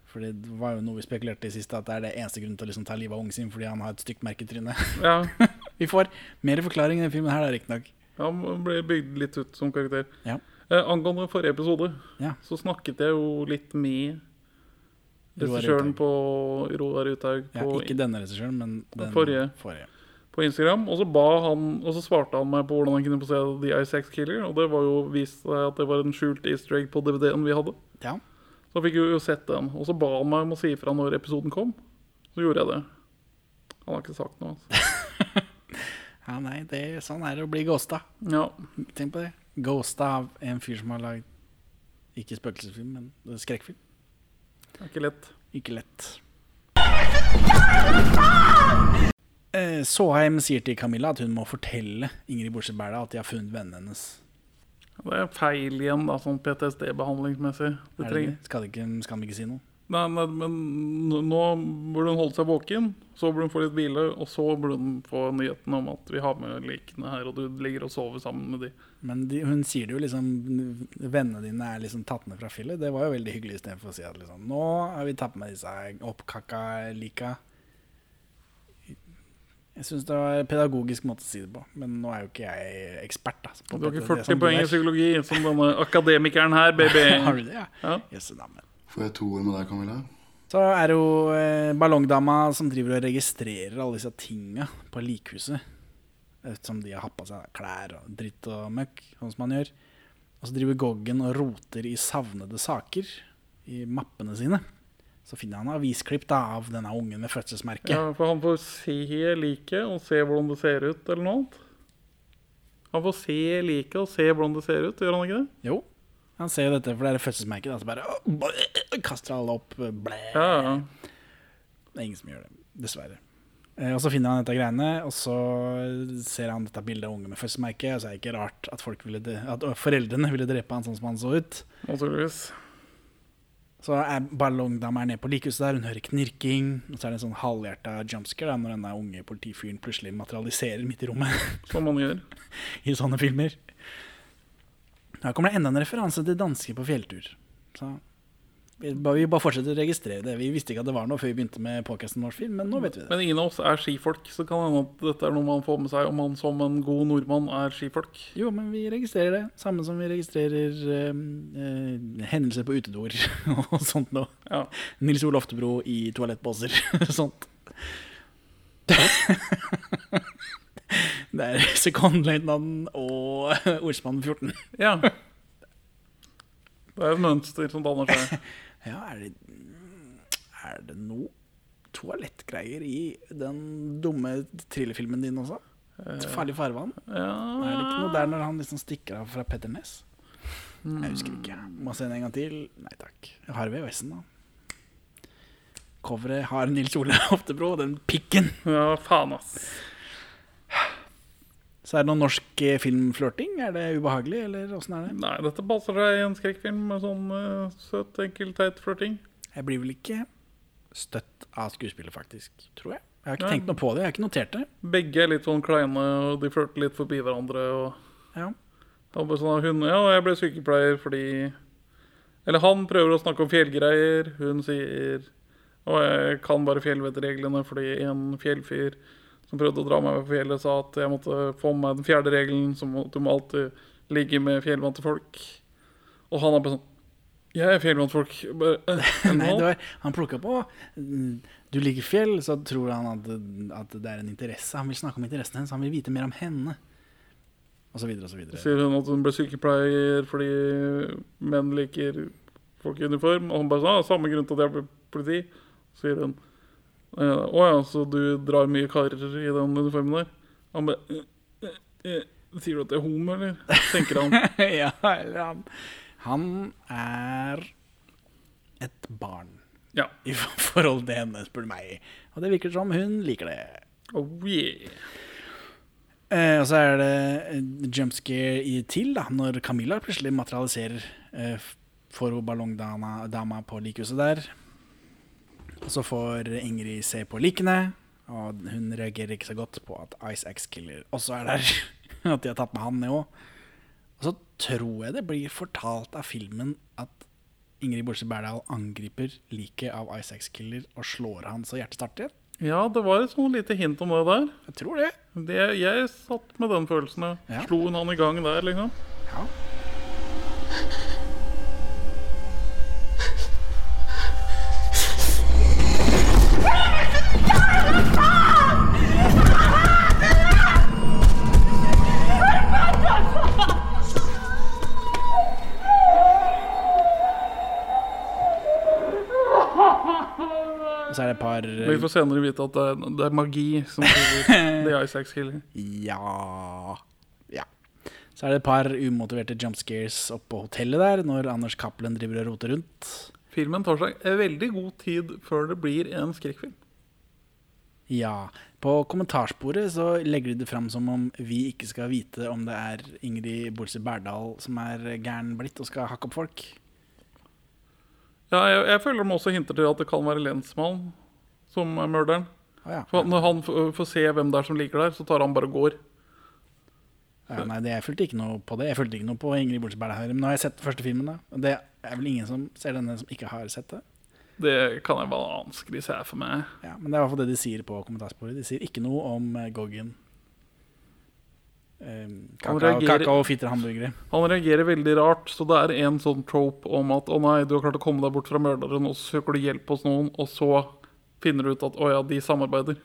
For det var jo noe vi spekulerte i siste, at det er det eneste grunnen til å liksom ta livet av ungen sin, fordi han har et stygt merketryne. Ja. vi får mer forklaring i denne filmen her, da, riktignok. Han ble bygd litt ut som karakter. Ja. Eh, angående forrige episode, Ja. så snakket jeg jo litt med regissøren på Roar Uthaug Ja, ikke denne regissøren, men den Forrige. forrige. På Instagram. Og så, ba han, og så svarte han meg på hvordan han kunne få se The Isaac Killer. Og det var jo vist seg at det var en skjult easter egg på DVD-en vi hadde. Ja. Så fikk jeg jo sett den. Og så ba han meg om å si ifra når episoden kom. Så gjorde jeg det. Han har ikke sagt noe. Altså. ja, nei, det, sånn er det å bli ghosta. Ja. Tenk på det. Ghosta av en fyr som har lagd ikke spøkelsesfilm, men skrekkfilm. Det er ikke lett. Ikke lett. Eh, Såheim sier til Camilla at hun må fortelle Ingrid Bortsett Berda at de har funnet vennene hennes. Det er feil igjen, da, sånn PTSD-behandlingsmessig. Det det? Skal, de ikke, skal de ikke si noe? Nei, nei, men nå burde hun holde seg våken, så burde hun få litt hvile, og så burde hun få nyheten om at vi har med likene her, og du ligger og sover sammen med de. Men de, hun sier det jo liksom Vennene dine er liksom tatt ned fra fjellet. Det var jo veldig hyggelig istedenfor å si at liksom Nå har vi tatt med disse oppkakka lika. Jeg syns det var en pedagogisk måte å si det på, men nå er jo ikke jeg ekspert. Da, på Du har ikke 40 poeng i psykologi, som denne akademikeren her, baby. Har du det, ja? Ja. Yes. Får jeg to ord med deg, Camilla? Så er det jo eh, ballongdama som driver og registrerer alle disse tinga på likhuset. Som de har hatt på seg klær og dritt og møkk, sånn som man gjør. Og så driver Goggen og roter i savnede saker i mappene sine. Så finner han avisklipp da, av denne ungen med fødselsmerke. Ja, for han får se liket og se hvordan det ser ut, eller noe annet. Han får se liket og se hvordan det ser ut, gjør han ikke det? Jo, han ser jo dette, for det er fødselsmerket. Da, så bare å, blæ, kaster alle opp. Blæ. Ja, ja. Det er ingen som gjør det, dessverre. Eh, og Så finner han dette greiene, og så ser han dette bildet av unge med fødselsmerke. Og så er det ikke rart at, folk ville at foreldrene ville drepe han sånn som han så ut. Naturligvis. Så er ballongdama er nede på likhuset der, hun hører knirking. Og så er det en sånn halvhjerta jumpscare da, når denne unge politifyren plutselig materialiserer midt i rommet. Som man gjør. I sånne filmer. Her kommer det enda en referanse til dansker på fjelltur. Så vi bare, fortsetter å registrere det. Vi visste ikke at det var noe før vi begynte med podkasten vår, Film, men nå vet vi det. Men ingen av oss er skifolk, så kan det hende at dette er noe man får med seg om man som en god nordmann er skifolk. Jo, men vi registrerer det. Samme som vi registrerer eh, eh, hendelser på utedoer og sånt noe. Ja. Nils Ole Oftebro i toalettbåser. sånt. det er sekondløytnanten og ordsmannen 14. ja. Det er et mønster som danner seg. Ja, er det, er det noe toalettgreier i den dumme thrillerfilmen din også? Et farlig farvann? Ja, Er det ikke noe der når han liksom stikker av fra Petter Ness? Jeg husker ikke. Må se den en gang til. Nei takk. Jeg har VHS-en, da. Coveret har Nils Ole Oftebro, den pikken. ja faen, ass. Så er det noe norsk eh, filmflørting? Er det ubehagelig, eller åssen er det? Nei, dette passer seg i en skrekkfilm med sånn uh, søt, enkel, teit flørting. Jeg blir vel ikke støtt av skuespillet, faktisk. Tror jeg. Jeg har ikke Nei. tenkt noe på det. Jeg har ikke notert det. Begge er litt sånn kleine, og de flørter litt forbi hverandre. Og Ja. det bare sånn hun Ja, jeg ble sykepleier fordi Eller han prøver å snakke om fjellgreier. Hun sier Og jeg kan bare fjellvettreglene fordi en fjellfyr som prøvde å dra meg med på fjellet, sa at jeg måtte få med meg den fjerde regelen, som at du må alltid ligge med fjellvante folk. Og han er bare sånn Jeg er fjellvant folk. Bare, eh, Nei, var, han plukka på Du Du liker fjell, så tror han at, at det er en interesse. Han vil snakke om interessen hennes, han vil vite mer om henne. Og så videre og så videre. Sier hun at hun ble sykepleier fordi menn liker folk i uniform. Og han bare sånn, ah, samme grunn til at jeg ble politi. Så sier hun «Eh, å ja, så du drar mye karer i den uniformen der? Han bare «Eh, eh, eh, Sier du at jeg er homo, eller? Tenker han. ja, eller han, han er et barn Ja. i forhold til henne, spør du meg. Og det virker som hun liker det. Oh yeah. Eh, og så er det jumpscare i til, da, når Camilla plutselig materialiserer eh, for ballongdama på likhuset der. Og så får Ingrid se på likene, og hun reagerer ikke så godt på at Ice Axe Killer også er der. at de har tatt med han ned òg. Og så tror jeg det blir fortalt av filmen at Ingrid Bolse Berdal angriper liket av Ice Axe Killer og slår han så hjertet starter. Ja, det var et sånn lite hint om det der. Jeg tror det. Det, jeg satt med den følelsen. Ja. Slo hun han i gang der, liksom? Ja. Og så er det et par Vi får senere vite at det er, det er magi som driver The Ice Axe Killer. Ja Ja. Så er det et par umotiverte jump scares oppe på hotellet der, når Anders Cappelen driver og roter rundt. Filmen tar seg veldig god tid før det blir en skrekkfilm. Ja. På kommentarsporet så legger de det fram som om vi ikke skal vite om det er Ingrid Bolse Berdal som er gæren blitt og skal hakke opp folk. Ja, jeg, jeg føler de også hinter til at det kan være lensmann som er morderen. Å ja. For Når han får se hvem det er som ligger der, så tar han bare og går. ja. Nei, det, jeg fulgte ikke noe på det. Jeg fulgte ikke noe på Ingrid Bolse her. Men nå har jeg sett den første filmen, da. Det er vel ingen som ser denne som ikke har sett det. Det kan jeg vanskelig se for meg. Ja, men det er i hvert fall det de sier på kommentarsporet. De sier ikke noe om Goggen. Um, Han kakao, reagerer- kakao og fitter hamburgere. Han reagerer veldig rart, så det er en sånn trope om at å nei, du har klart å komme deg bort fra morderen, og så søker du hjelp hos noen, og så finner du ut at å ja, de samarbeider.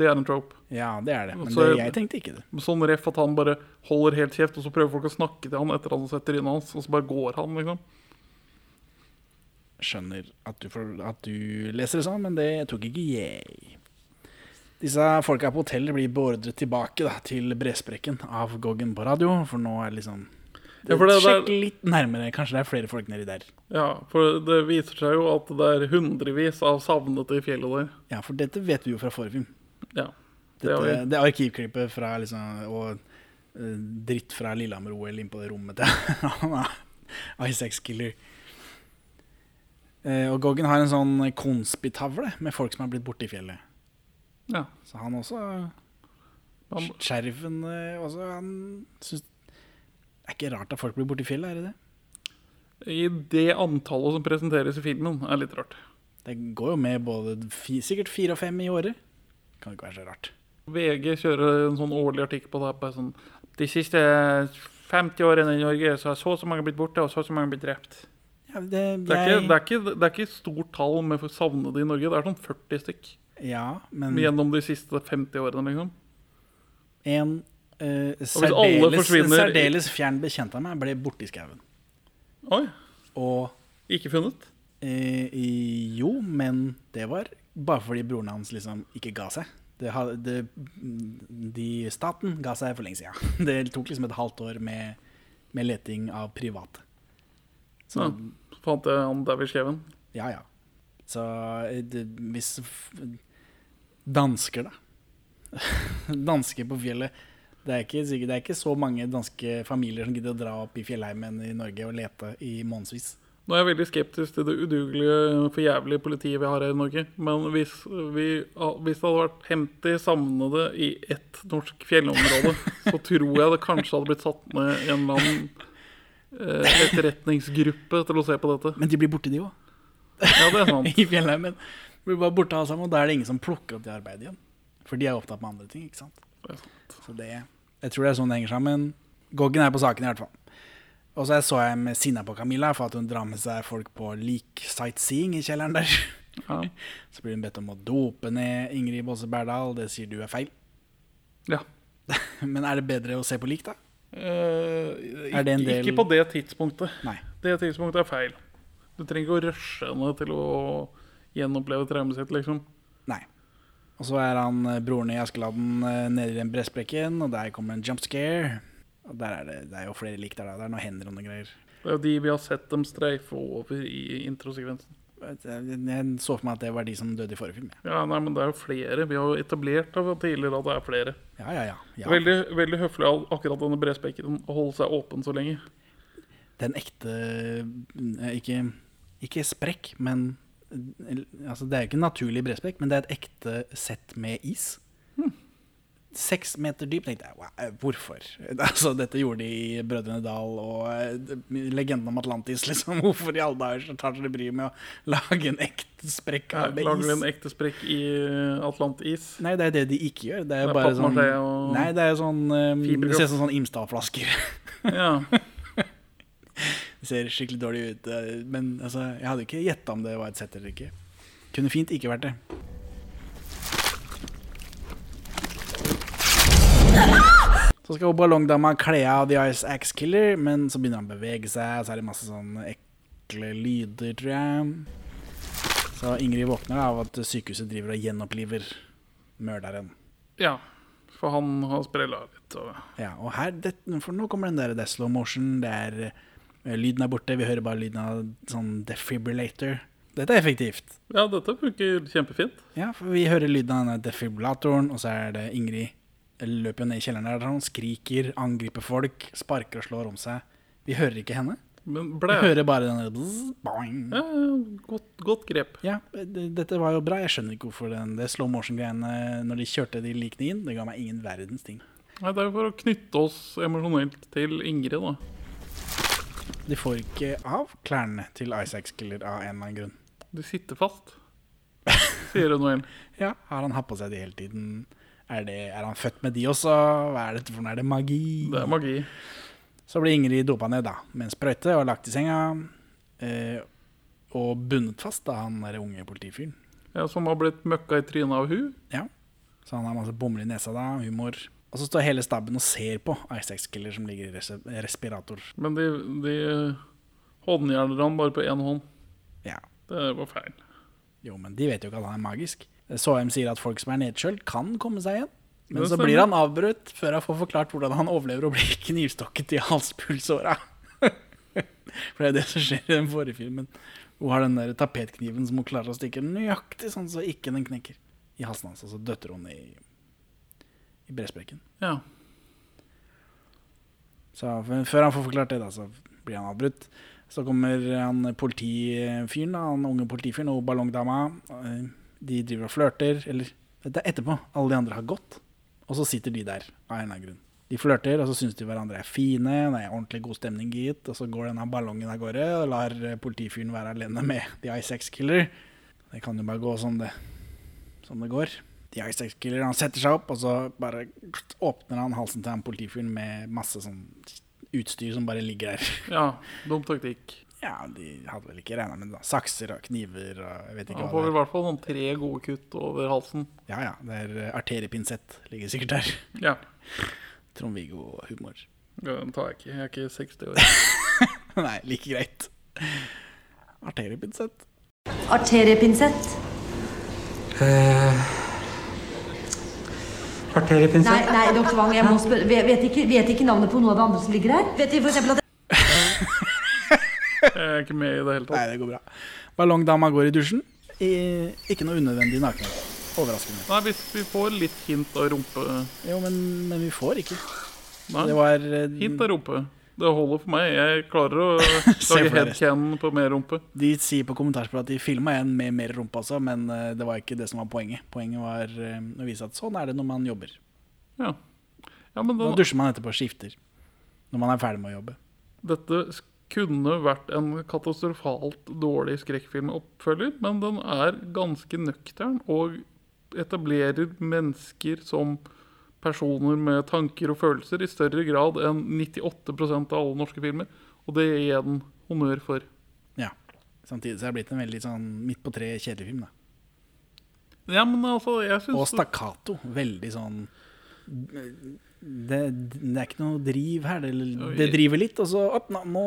Det er en trope. Ja, det er det. Men Så det, jeg tenkte ikke det. Sånn ref at han bare holder helt kjeft, og så prøver folk å snakke til han etter han har sett trynet hans, og så bare går han, liksom. Skjønner at du, får, at du leser det sånn, men det tok ikke jeg. Disse folka på hotellet blir beordret tilbake da, til bresprekken av Goggen på radio, for nå er det liksom Ja, for det- det er- Sjekk litt nærmere. Kanskje det er flere folk nedi der. Ja, for det viser seg jo at det er hundrevis av savnede i fjellet der. Ja, for dette vet vi jo fra forrige film. Ja. Det Dette, det arkivklippet fra liksom, og eh, dritt fra Lillehammer-OL inn på det rommet til er Isaac Killer. Eh, og Goggen har en sånn konspitavle med folk som har blitt borte i fjellet. Ja. Så han også skjerven, Sheriffen eh, også, han syns Det er ikke rart at folk blir borte i fjellet, er det det? I det antallet som presenteres i filmen, er litt rart. Det går jo med både sikkert fire og fem i året. Kan ikke være så rart. VG kjører en sånn årlig artikkel på det. På sånn, De siste 50 årene i Norge så har så og så mange blitt borte, og så og så mange blitt drept. Ja, det, Det er, ikke, det, er ikke, det er ikke stort tall med savnede i Norge. Det er sånn 40 stykk ja, men gjennom de siste 50 årene. liksom. En eh, særdeles, særdeles fjern bekjent av meg ble borte i skauen. Oi, Og ikke funnet? eh, jo, men det var bare fordi broren hans liksom ikke ga seg. Det, det, de, staten ga seg for lenge siden. Det tok liksom et halvt år med, med leting av private. Så Ja. Fant jeg han der ved skauen. ja, ja. Så eh, det, hvis Dansker, da. Dansker på fjellet. Det er, ikke, det er ikke så mange danske familier som gidder å dra opp i fjellheimen i Norge og lete i månedsvis. Nå er jeg veldig skeptisk til det udugelige, forjævlige politiet vi har her i Norge. Men hvis, vi, hvis det hadde vært 50 savnede i ett norsk fjellområde, så tror jeg det kanskje hadde blitt satt ned en eller annen eh, etterretningsgruppe til å se på dette. Men de blir borte, de òg. Ja, det er sant. I fjellheimen. Blir bare borte alle sammen, og da er det ingen som plukker opp det arbeidet igjen. For de er opptatt med andre ting, ikke sant. Det. Så det, jeg tror det er sånn det henger sammen. Goggen er på saken i hvert fall. Og så så jeg med sinna på Camilla for at hun drar med seg folk på lik-sightseeing i kjelleren der. Ja. Så blir hun bedt om å dope ned Ingrid Bosse Berdal. Det sier du er feil. ja. Men er det bedre å se på lik, da? Eh, det en ikke, del- ikke på det tidspunktet. Nei. Det tidspunktet er feil. Du trenger ikke å rushe henne til å gjenoppleve traumet sitt, liksom. Nei. Og så er han eh, broren i Askeladden eh, nede i den bresprekken, og der kommer en jump scare. Og der er det, det er jo flere lik der, da. Det er noen hender og noen greier. Det er jo de vi har sett dem streife over i introsekvensen. Jeg så for meg at det var de som døde i forrige film. ja. Ja, nei, men det er jo flere. Vi har jo etablert da, tidligere at det er flere. Ja, ja, ja. ja. Veldig, veldig høflig av akkurat denne brespekken å holde seg åpen så lenge. Den ekte eh, Ikke, ikke sprekk, men altså Det er jo ikke en naturlig bresprekk, men det er et ekte sett med is. Seks meter dyp. tenkte jeg, wow, eh, hvorfor? Altså, dette gjorde de i Brødrene Dal og eh, legenden om Atlantis. liksom. Hvorfor i alle dager tar dere bryet med å lage en ekte sprekk av is? lager vi en ekte sprekk i eh, Atlantis. Nei, det er det de ikke gjør. Det er Det er bare sånn og- Nei, det er sånn um, Det ser ut som sånn Imstad-flasker. Ja. Det ser skikkelig dårlig ut. eh, Men altså, jeg hadde ikke gjetta om det var et sett eller ikke. Kunne fint ikke vært det. Så skal ballongdama kle av The Ice Axe Killer, men så begynner han å bevege seg, og så er det masse sånn ekle lyder, tror jeg. Så Ingrid våkner av at sykehuset driver og gjenoppliver morderen. ja. For han har sprella litt. Og... Ja, og her, det, for nå kommer den der, det er slow motion, det er Lyden er borte, vi hører bare lyden av sånn defibrillator. Dette er effektivt. Ja, dette funker kjempefint. Ja, for vi hører lyden av denne defibrillatoren, og så er det Ingrid løper ned i kjelleren der, sånn, skriker, angriper folk, sparker og slår om seg. Vi hører ikke henne. Men Vi hører bare denne bzz, ja, godt, godt grep. Ja, det- dette var jo bra. Jeg skjønner ikke hvorfor den, det slow motion-greiene når de kjørte de likene inn, det ga meg ingen verdens ting. Nei, det er jo for å knytte oss emosjonelt til Ingrid, da. De får ikke av klærne til Isaac Killer av en eller annen grunn. De sitter fast, sier Noel. Ja, Har han hatt på seg de hele tiden? Er, det, er han født med de også? Hva er dette for noe? Er det magi? Det er magi. Så blir Ingrid dopa ned da, med en sprøyte og lagt i senga. Eh, og bundet fast av han der unge politifyren. Ja, som har blitt møkka i trynet av hun. Ja. Så han har masse bomler i nesa da, humor. Og så står hele staben og ser på Ice Killer som ligger i res respirator. Men de, de håndjerner han bare på én hånd. Ja. Det var feil. Jo, men de vet jo ikke at han er magisk. Soem sier at folk som er nedkjølt, kan komme seg igjen. Men så blir han avbrutt før han får forklart hvordan han overlever å bli knivstokket i halspulsåra. For det er det som skjer i den forrige filmen. Hun har den der tapetkniven som hun klarer å stikke nøyaktig sånn så ikke den knekker i halsen hans. Og så døtter hun i, i bresprekken. Ja. Så før han får forklart det, da, så blir han avbrutt. Så kommer han politifyren, da, han unge politifyren og ballongdama. eh, De driver og flørter. Eller det er etterpå. Alle de andre har gått. Og så sitter de der av en eller annen grunn. De flørter, og så syns de hverandre er fine. Det er ordentlig god stemning, gitt. Og så går denne ballongen av gårde og lar politifyren være alene med The Ice Killer. Det kan jo bare gå som det, som det går. The Ice Killer han setter seg opp, og så bare åpner han halsen til han politifyren med masse sånn utstyr som bare ligger der. ja. Dum taktikk. Ja, de hadde vel ikke regna med det. da. Sakser og kniver og jeg vet ikke Han hva får vel i er. hvert fall sånn tre gode kutt over halsen. Ja ja, det er eh, arteriepinsett ligger sikkert der. Ja. Trond-Viggo-humor. ja. Den tar jeg ikke. Jeg er ikke 60 år. Nei, like greit. Arteriepinsett. Arteriepinsett. Arteriepinsett? Nei, nei, doktor Wang, jeg må spørre. Vet, vet, ikke, vet ikke navnet på noe av det andre som ligger her? Vet de for eksempel at Jeg er ikke med i det hele tatt. Nei, det går bra. Ballongdama går i dusjen. I, ikke noe unødvendig nakenhet. Overraskende. Nei, hvis vi får litt hint av rumpe Jo, men, men vi får ikke. Nei, Det var eh, hint av rumpe. Det holder for meg. Jeg klarer å lage for deg headcan på mer rumpe. De sier på kommentarsporet at de filma en med mer rumpe altså, men eh, det var ikke det som var poenget. Poenget var eh, å vise at sånn er det når man jobber. Ja. ja, men Da den, dusjer man etterpå og skifter. Når man er ferdig med å jobbe. dette kunne vært en katastrofalt dårlig skrekkfilmoppfølger, men den er ganske nøktern og etablerer mennesker som personer med tanker og følelser i større grad enn 98% av alle norske filmer. Og det gir jeg den honnør for. Ja. Samtidig så er det blitt en veldig sånn midt på tre kjedelig film. da. Ja, men altså, jeg Og syns stakkato. Veldig sånn det, det er ikke noe driv her. Det, det driver litt, og så opp, nå, nå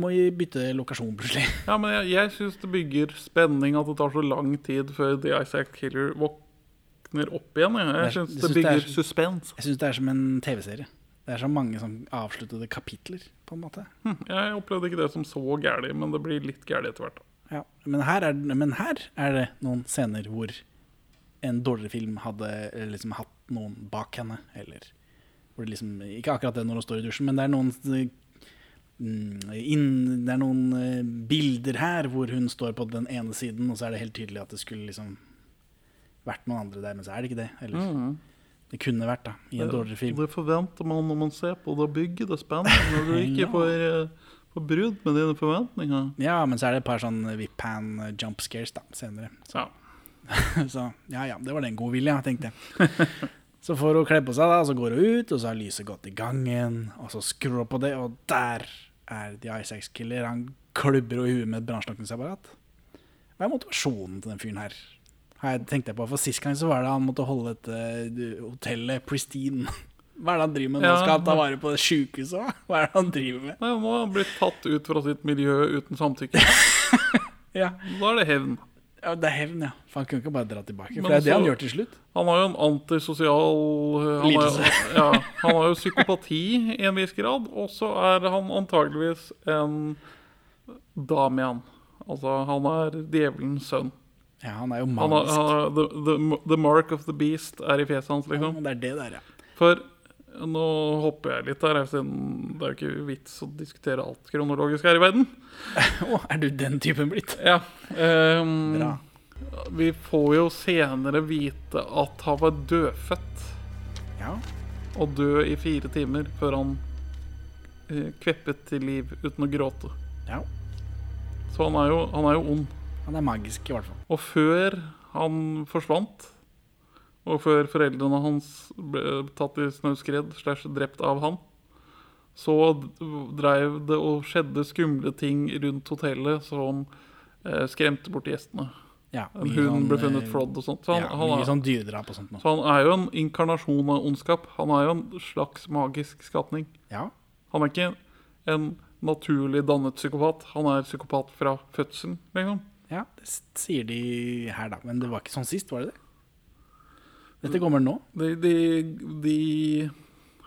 må vi bytte lokasjon plutselig. Ja, men jeg, jeg syns det bygger spenning at det tar så lang tid før The Isaac Killer våkner opp igjen. Jeg, jeg syns det synes det er bygger suspens. Jeg syns det er som en TV-serie. Det er så mange sånn avsluttede kapitler, på en måte. Hm, Jeg opplevde ikke det som så gærlig, men det blir litt gærlig etter hvert. Ja. Men, her er, men her er det noen scener hvor en dårligere film hadde liksom hatt noen bak henne, eller hvor det liksom Ikke akkurat det når hun står i dusjen, men det er noen mm, inn, Det er noen eh, bilder her hvor hun står på den ene siden, og så er det helt tydelig at det skulle liksom vært noen andre der, men så er det ikke det. Eller mm. det kunne vært, da, i en dårligere film. Det forventer man når man ser på det, bygget, bygger det spennende. Når du ikke Ja. får, eh, får brudd med dine forventninger. Ja, men så er det et par sånn whip-hand eh, jump scares da, senere. Ja. Så ja ja, det var den godvilja, tenkte jeg. Så får hun kle på seg, da, og så går hun ut, og så har lyset gått i gangen. Og så skrur hun på det, og der er The Ice Killer. Han klubber henne i huet med et brannslukningsapparat. Hva er motivasjonen til den fyren her? Har jeg tenkte på, For Sist gang så var det han måtte holde dette hotellet pristine. Hva er det han driver med nå? Ja. Skal han ta vare på det sjukehuset? Hva er det han driver med? Nei, nå har han blitt tatt ut fra sitt miljø uten samtykke. Ja, Da er det hevn. ja Det er hevn, ja. For han kunne ikke bare dra tilbake. Men For det er det han gjør til slutt. Han har jo en antisosial han har, Lidelse. ja, han har jo psykopati i en viss grad, og så er han antageligvis en Damian. Altså, han er djevelens sønn. Ja, Han er jo Han han the, the, the mark of the beast er i fjeset hans, Ja, liksom. det er det der, ja. For nå hopper jeg litt her, siden det er jo ikke vits å diskutere alt kronologisk her i verden. Å, er du den typen blitt? Ja. Um, Bra. vi får jo senere vite at han var dødfødt Ja. og død i fire timer før han eh, kveppet til liv uten å gråte. Ja. Så han er jo, han er jo ond. Han er magisk, i hvert fall. Og før han forsvant, og før foreldrene hans ble tatt i snøskred slash drept av han, så dreiv det og skjedde skumle ting rundt hotellet som eh, skremte bort gjestene. Ja, En hund sånn, ble funnet eh, flådd og sånt. Så han, ja, han, mye er, sånn dyredrap og sånt Nå. så han er jo en inkarnasjon av ondskap. Han er jo en slags magisk skapning. Ja, Han er ikke en naturlig dannet psykopat. Han er psykopat fra fødselen, liksom. Ja, det sier de her, da. Men det var ikke sånn sist, var det det? Dette kommer nå. De, de, de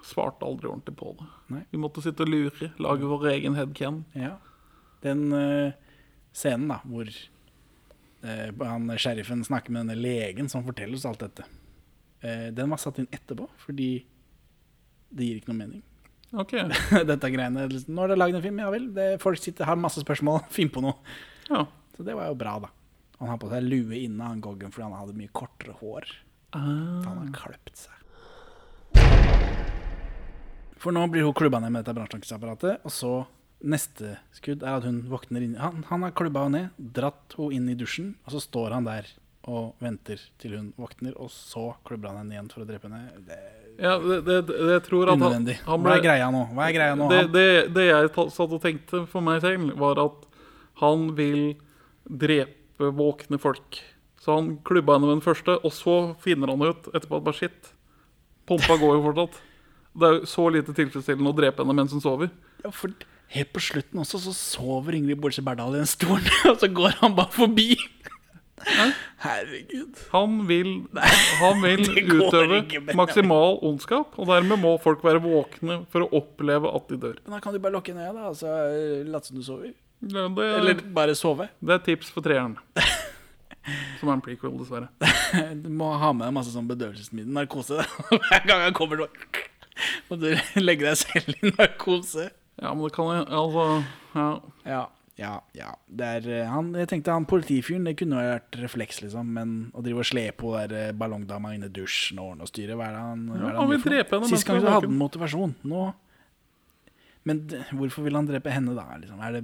svarte aldri ordentlig på det. Nei. Vi måtte sitte og lure, lage vår egen headcan. Ja. Den uh, scenen da, hvor uh, han, sheriffen snakker med denne legen som forteller oss alt dette, uh, den var satt inn etterpå, fordi det gir ikke noe mening. Ok, dette greiene. Nå er det laget en film, ja vel. Det, folk sitter, har masse spørsmål, finn på noe. ja. Så det var jo bra, da. Han har på seg lue inne, han Goggen, fordi han hadde mye kortere hår. For han har kløpt seg. For nå blir hun klubba ned med dette brannslukningsapparatet, og så neste skudd er at hun våkner inn Han, han har klubba henne ned, dratt henne inn i dusjen, og så står han der og venter til hun våkner, og så klubber han henne igjen for å drepe henne. Det ja det, det, det, tror at han, han ble, Hva er greia nå? Hva er greia nå? det, det, det jeg satt og tenkte for meg selv, var at han vil drepe våkne folk. Så han klubba henne med den første, og så finner han ut etterpå at bare shit, pumpa går jo fortsatt. Det er jo så lite tilfredsstillende å drepe henne mens hun sover. ja, for helt på slutten også så sover Ingrid Bolse Berdal i den stolen, og så går han bare forbi. Herregud. Han vil, han vil utøve maksimal ondskap, og dermed må folk være våkne for å oppleve at de dør. Men da kan du bare lukke øya, da, og så late som du sover. Det, det, Eller bare sove. det er tips for treeren. Som er en prequel, dessverre. Du må ha med deg masse sånn bedøvelsesmiddel, narkose. Hver gang jeg kommer, må du legge deg selv i narkose. Ja, men det kan jeg Altså, ja. Ja, ja, ja. Det er, eh, han, jeg tenkte han politifyren, det kunne vært refleks, liksom. Men å drive og slepe på der eh, ballongdama inne i dusjen og ordne og styre, hva er det han, ja, er det han vil drepe henne Sist gang så hadde han motivasjon. Nå Men hvorfor vil han drepe henne, da? Liksom? Er det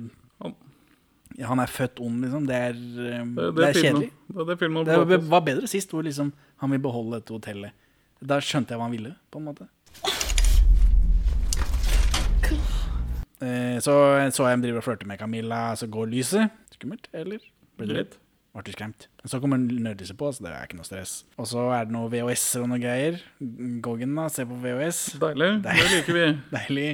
Han- er født ond, liksom. Det er, eh, Det, det er kjedelig. Det det Det var, bedre sist, hvor liksom han vil beholde dette hotellet. Da skjønte jeg hva han ville, på en måte. Eh, så så jeg dem driver og flørte med Camilla, så går lyset. Skummelt, eller? Ble du redd? Ble du skremt? Så kommer nødlyset på, så det er ikke noe stress. Og så er det noe VHS-er og noe greier. Goggen, da, se på VHS. Deilig. Det liker vi. Deilig.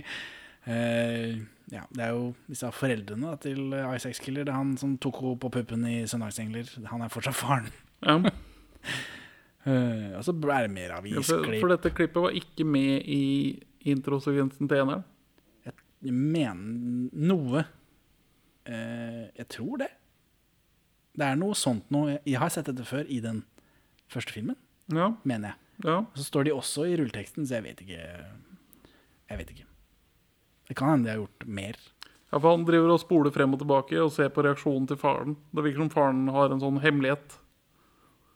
Eh, ja, det er jo disse foreldrene da, til Isaac Killer. Det er han som tok henne på puppen i 'Søndagsengler'. Han er fortsatt faren. Ja. uh, og så er det mer Ja, for, for dette klippet var ikke med i introsekvensen til eneren. Jeg mener noe Uh, Jeg tror det. Det er noe sånt noe. Jeg har sett dette før i den første filmen, Ja, mener jeg. ja. Så står de også i rulleteksten, så jeg vet ikke. Jeg vet ikke. Det kan hende de har gjort mer. ja, for han driver og spoler frem og tilbake og ser på reaksjonen til faren. Det virker som faren har en sånn hemmelighet.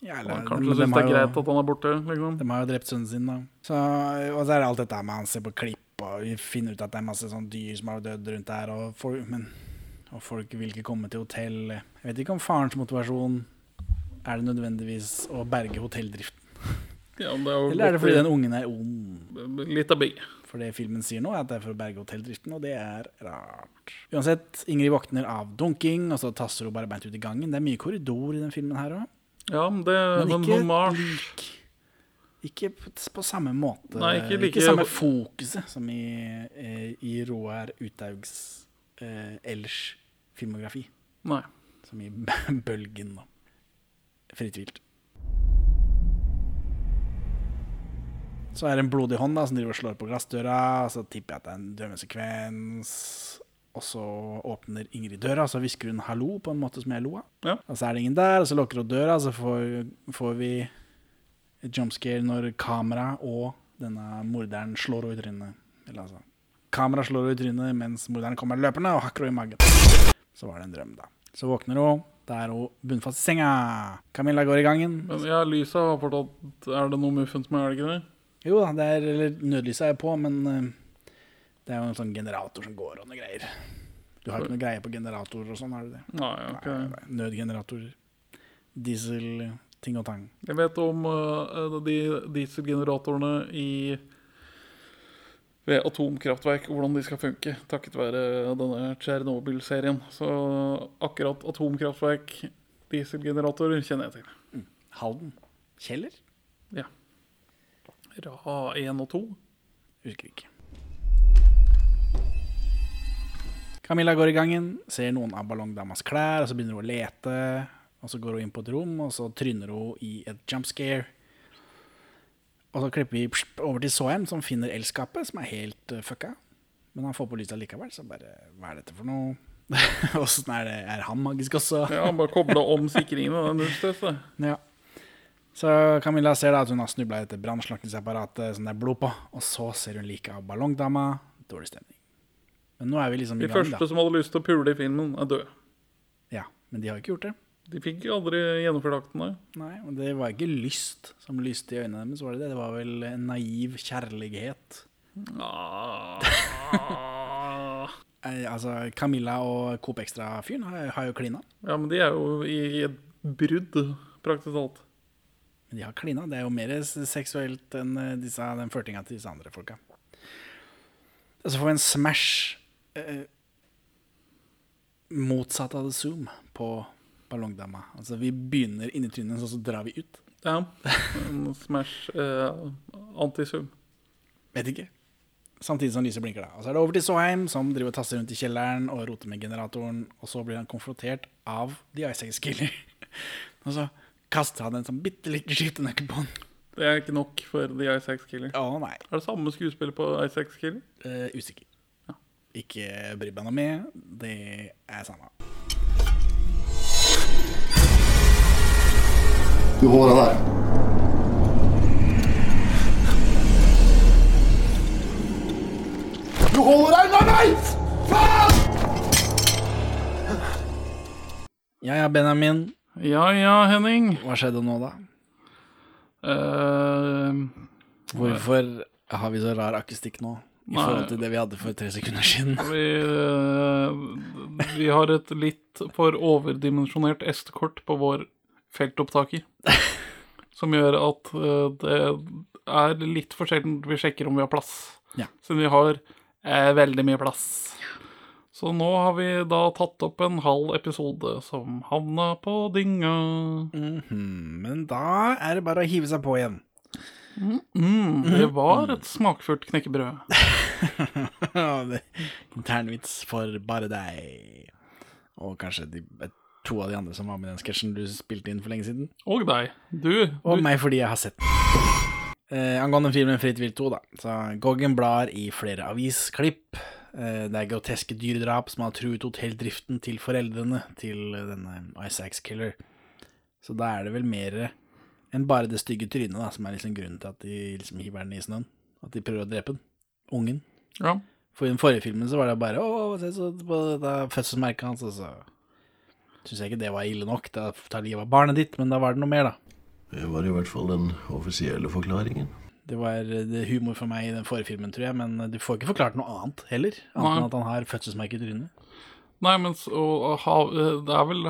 Ja, Han kanskje de, syns dem det er greit jo- at han er borte. liksom. De har jo drept sønnen sin, da. Så, og så er det alt dette med han ser på klipp, og vi finner ut at det er masse sånn dyr som har dødd rundt der, og folk, men, og folk vil ikke komme til hotell. Jeg vet ikke om farens motivasjon er det nødvendigvis å berge hotelldriften. Ja, det er Eller er det fordi den ungen er ond? Litt av begge. For det filmen sier nå, er at det er for å berge hotelldriften, og det er rart. Uansett, Ingrid våkner av dunking, og så tasser hun bare beint ut i gangen. Det er mye korridor i den filmen her òg. Ja, men det er en ikke lik Ikke på, samme måte. Nei, ikke like- samme fokuset som i, eh, i Roar Uthaugs eh, ellers filmografi. Nei. Som i Bølgen, da. Fritt Så er det en blodig hånd da som driver og slår på glassdøra. og Så tipper jeg at det er en drømmesekvens. Og så åpner Ingrid døra, og så hvisker hun 'hallo' på en måte som jeg lo av. Ja. Og så er det ingen der, og så lukker hun døra, og så får, får vi jumpscare når kamera og denne morderen slår henne i trynet. Eller altså Kamera slår henne i trynet mens morderen kommer løpende og hakker henne i magen. Så var det en drøm, da. Så våkner hun. Da er hun bunnfast i senga. Camilla går i gangen. Men ja, lyset har fortalt Er det noe muffens med, elgen det? Jo da, det er, eller nødlyset er på, men eh, det er jo en sånn generator som går og noe greier. Du har ikke noe greie på generatorer og sånn, har du det? Nei, ok. Nødgeneratorer. Diesel, ting og tang. Jeg vet om uh, de dieselgeneratorene i ved atomkraftverk, hvordan de skal funke, takket være denne Tsjernobyl-serien. Så akkurat atomkraftverk, dieselgeneratorer, kjenner jeg til. Halden. Kjeller? Ra 1 og 2. Husker ikke. Camilla går i gangen, ser noen av ballongdamas klær, og så begynner hun å lete. Og så går hun inn på et rom, og så tryner hun i et jump scare. Og så klipper vi over til Soem, som finner elskapet, som er helt uh, fucka. Men han får på lyset likevel, så bare Hva er dette for noe? Åssen er det? Er han magisk også? Ja, bare kobla om sikringen og den det. Ja. Så Camilla ser da at hun har snubla i dette brannslukningsapparatet som det er blod på, og så ser hun like av ballongdama. Dårlig stemning. Men nå er vi liksom i De gang, første som hadde lyst til å pule i filmen, er døde. Ja, men de har ikke gjort det. De fikk aldri gjennomført aktene. Nei, og det var ikke lyst som lyste i øynene deres, var det det? Det var vel en naiv kjærlighet. Ah. Eh, altså, Camilla og Coop Extra-fyren har, har jo klina. Ja, men de er jo i et brudd, praktisk talt. Men de har klina. Det er jo mer seksuelt enn eh, disse, den flørtinga til disse andre folka. Og så får vi en smash eh, motsatt av the zoom på ballongdama. Altså, vi begynner inni trynet, så, så drar vi ut. Ja. En Smash eh, zoom Vet ikke. Samtidig som lyset blinker. da. Og så er det over til Soheim, som driver og tasser rundt i kjelleren og roter med generatoren. Og så blir han konfrontert av The Ice Killer. og så kaster han en sånn bitte liten skiftenøkkel på han. Det er ikke nok for The Ice Killer. Å nei. Er det samme skuespiller på Ice Killer? Eh, usikker. Ja. Ikke bry meg noe med. Det er samme. Du deg der. Du holder deg unna meg! Faen! Ja ja, Benjamin. Ja ja, Henning. Hva skjedde nå, da? Uh, Hvorfor har vi så rar akustikk nå? I Nei. forhold til det vi hadde for tre sekunder siden. vi, eh, vi har et litt for overdimensjonert S-kort på vår feltopptaker. Som gjør at eh, det er litt for sjelden vi sjekker om vi har plass. Ja. Siden vi har eh, veldig mye plass. Så nå har vi da tatt opp en halv episode som havna på dynga. Mhm, Men da er det bare å hive seg på igjen. Mm, det var et smakfullt knekkebrød. Internvits for bare deg. Og kanskje de, to av de andre som var med i den sketsjen du spilte inn for lenge siden. Og deg. Du. Og du meg fordi jeg har sett den. Eh, angående filmen Fritt vilt 2, da. Så Goggen blar i flere avisklipp. Eh, det er groteske dyredrap som har truet hotelldriften til foreldrene til denne Isaacs Killer. Så da er det vel mer enn bare det stygge trynet da, som er liksom grunnen til at de liksom hiver den i snøen. At de prøver å drepe den. Ungen. Ja. For i den forrige filmen så var det bare Å, se så på dette fødselsmerket hans, og så syns jeg ikke det var ille nok. Da tar livet av barnet ditt, men da var det noe mer, da. Det var i hvert fall den offisielle forklaringen. Det var eh, det humor for meg i den forrige filmen, tror jeg, men eh, du får ikke forklart noe annet heller. Annet enn at han har fødselsmerke i trynet. Nei, men så, ha, det er vel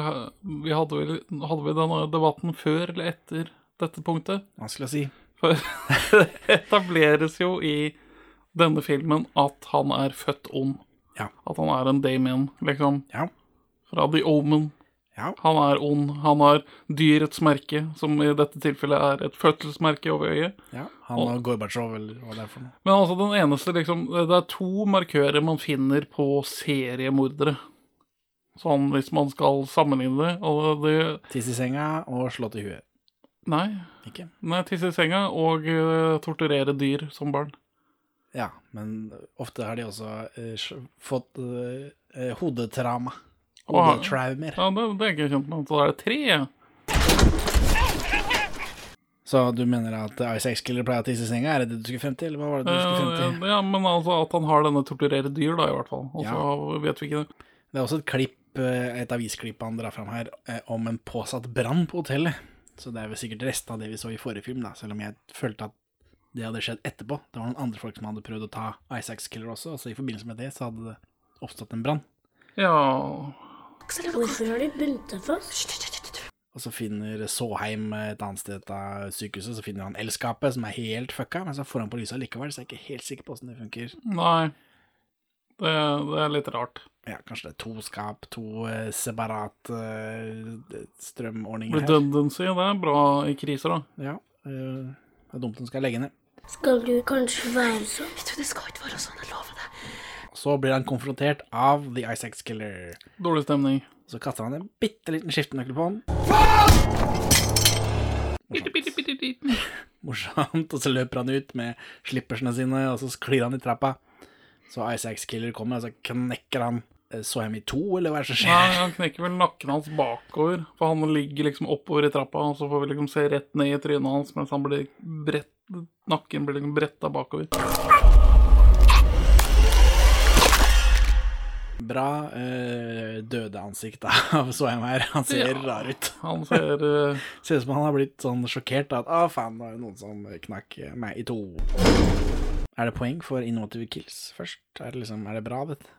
Vi hadde vel Hadde vi denne debatten før eller etter dette punktet? Vanskelig å si. For det etableres jo i denne filmen at han er født ond. Ja. At han er en Damien, liksom. Ja. Fra The Omen. Ja. Han er ond. Han har dyrets merke, som i dette tilfellet er et fødselsmerke over øyet. ja. Han og Gorbatsjov, eller hva det er for noe. Men altså den eneste liksom Det er to markører man finner på seriemordere. Sånn hvis man skal sammenligne det. Og det Tiss i senga og slått i huet. Nei. Ikke? Nei, tisse i senga og uh, torturere dyr som barn. Ja, men ofte har de også uh, fått uh, eh, hodetrauma. Åh. Hodetraumer. Ja, det, det er ikke jeg kjent med. Så da er det tre. Så du mener at Isaac Killer pleier å tisse i senga? Er det det du skulle frem til, eller hva var det du skulle frem til? Eh, ja, men altså at han har denne torturere dyr, da, i hvert fall. Og så Ja. vet vi ikke det. Det er også et klipp, eh, et avisklipp han drar fram her, eh, om en påsatt brann på hotellet. Så det er vel sikkert resten av det vi så i forrige film, da, selv om jeg følte at det hadde skjedd etterpå. Det var noen andre folk som hadde prøvd å ta Isaacs Killer også, og så i forbindelse med det så hadde det oppstått en brann. Ja Hvorfor har de bundet deg fast? Og så finner Såheim et annet sted av sykehuset, så finner han elskapet, som er helt fucka, men så får han på lyset likevel, så jeg er ikke helt sikker på åssen det funker. Nei. Det, det er litt rart. Ja, kanskje det er to skap, to eh, separate eh, strømordninger her. Redundancy, det er bra i kriser, da. Ja, eh, det er dumt den skal legge ned. Skal du kanskje være sånn? Vet du, det skal ikke være sånn, det. Så blir han konfrontert av The Isaacs Killer. Dårlig stemning. Så kaster han en bitte liten skiftenøkkel på han. Morsomt. Og så løper han ut med slippersene sine, og så sklir han i trappa. Så Isaacs Killer kommer, og så knekker han Så jeg Sohem i to, eller hva er det som Nei, han knekker vel nakken hans bakover, for han ligger liksom oppover i trappa, og så får vi liksom se rett ned i trynet hans mens han blir brett, nakken blir liksom bretta bakover. Bra uh, døde ansikt av Sohem her. Han ser Ja. rar ut. Han ser uh... Ser ut som han har blitt sånn sjokkert av at Å, faen, det var noen som knakk meg i to. Er det poeng for innovative kills først? Er det, liksom, er det bra, dette?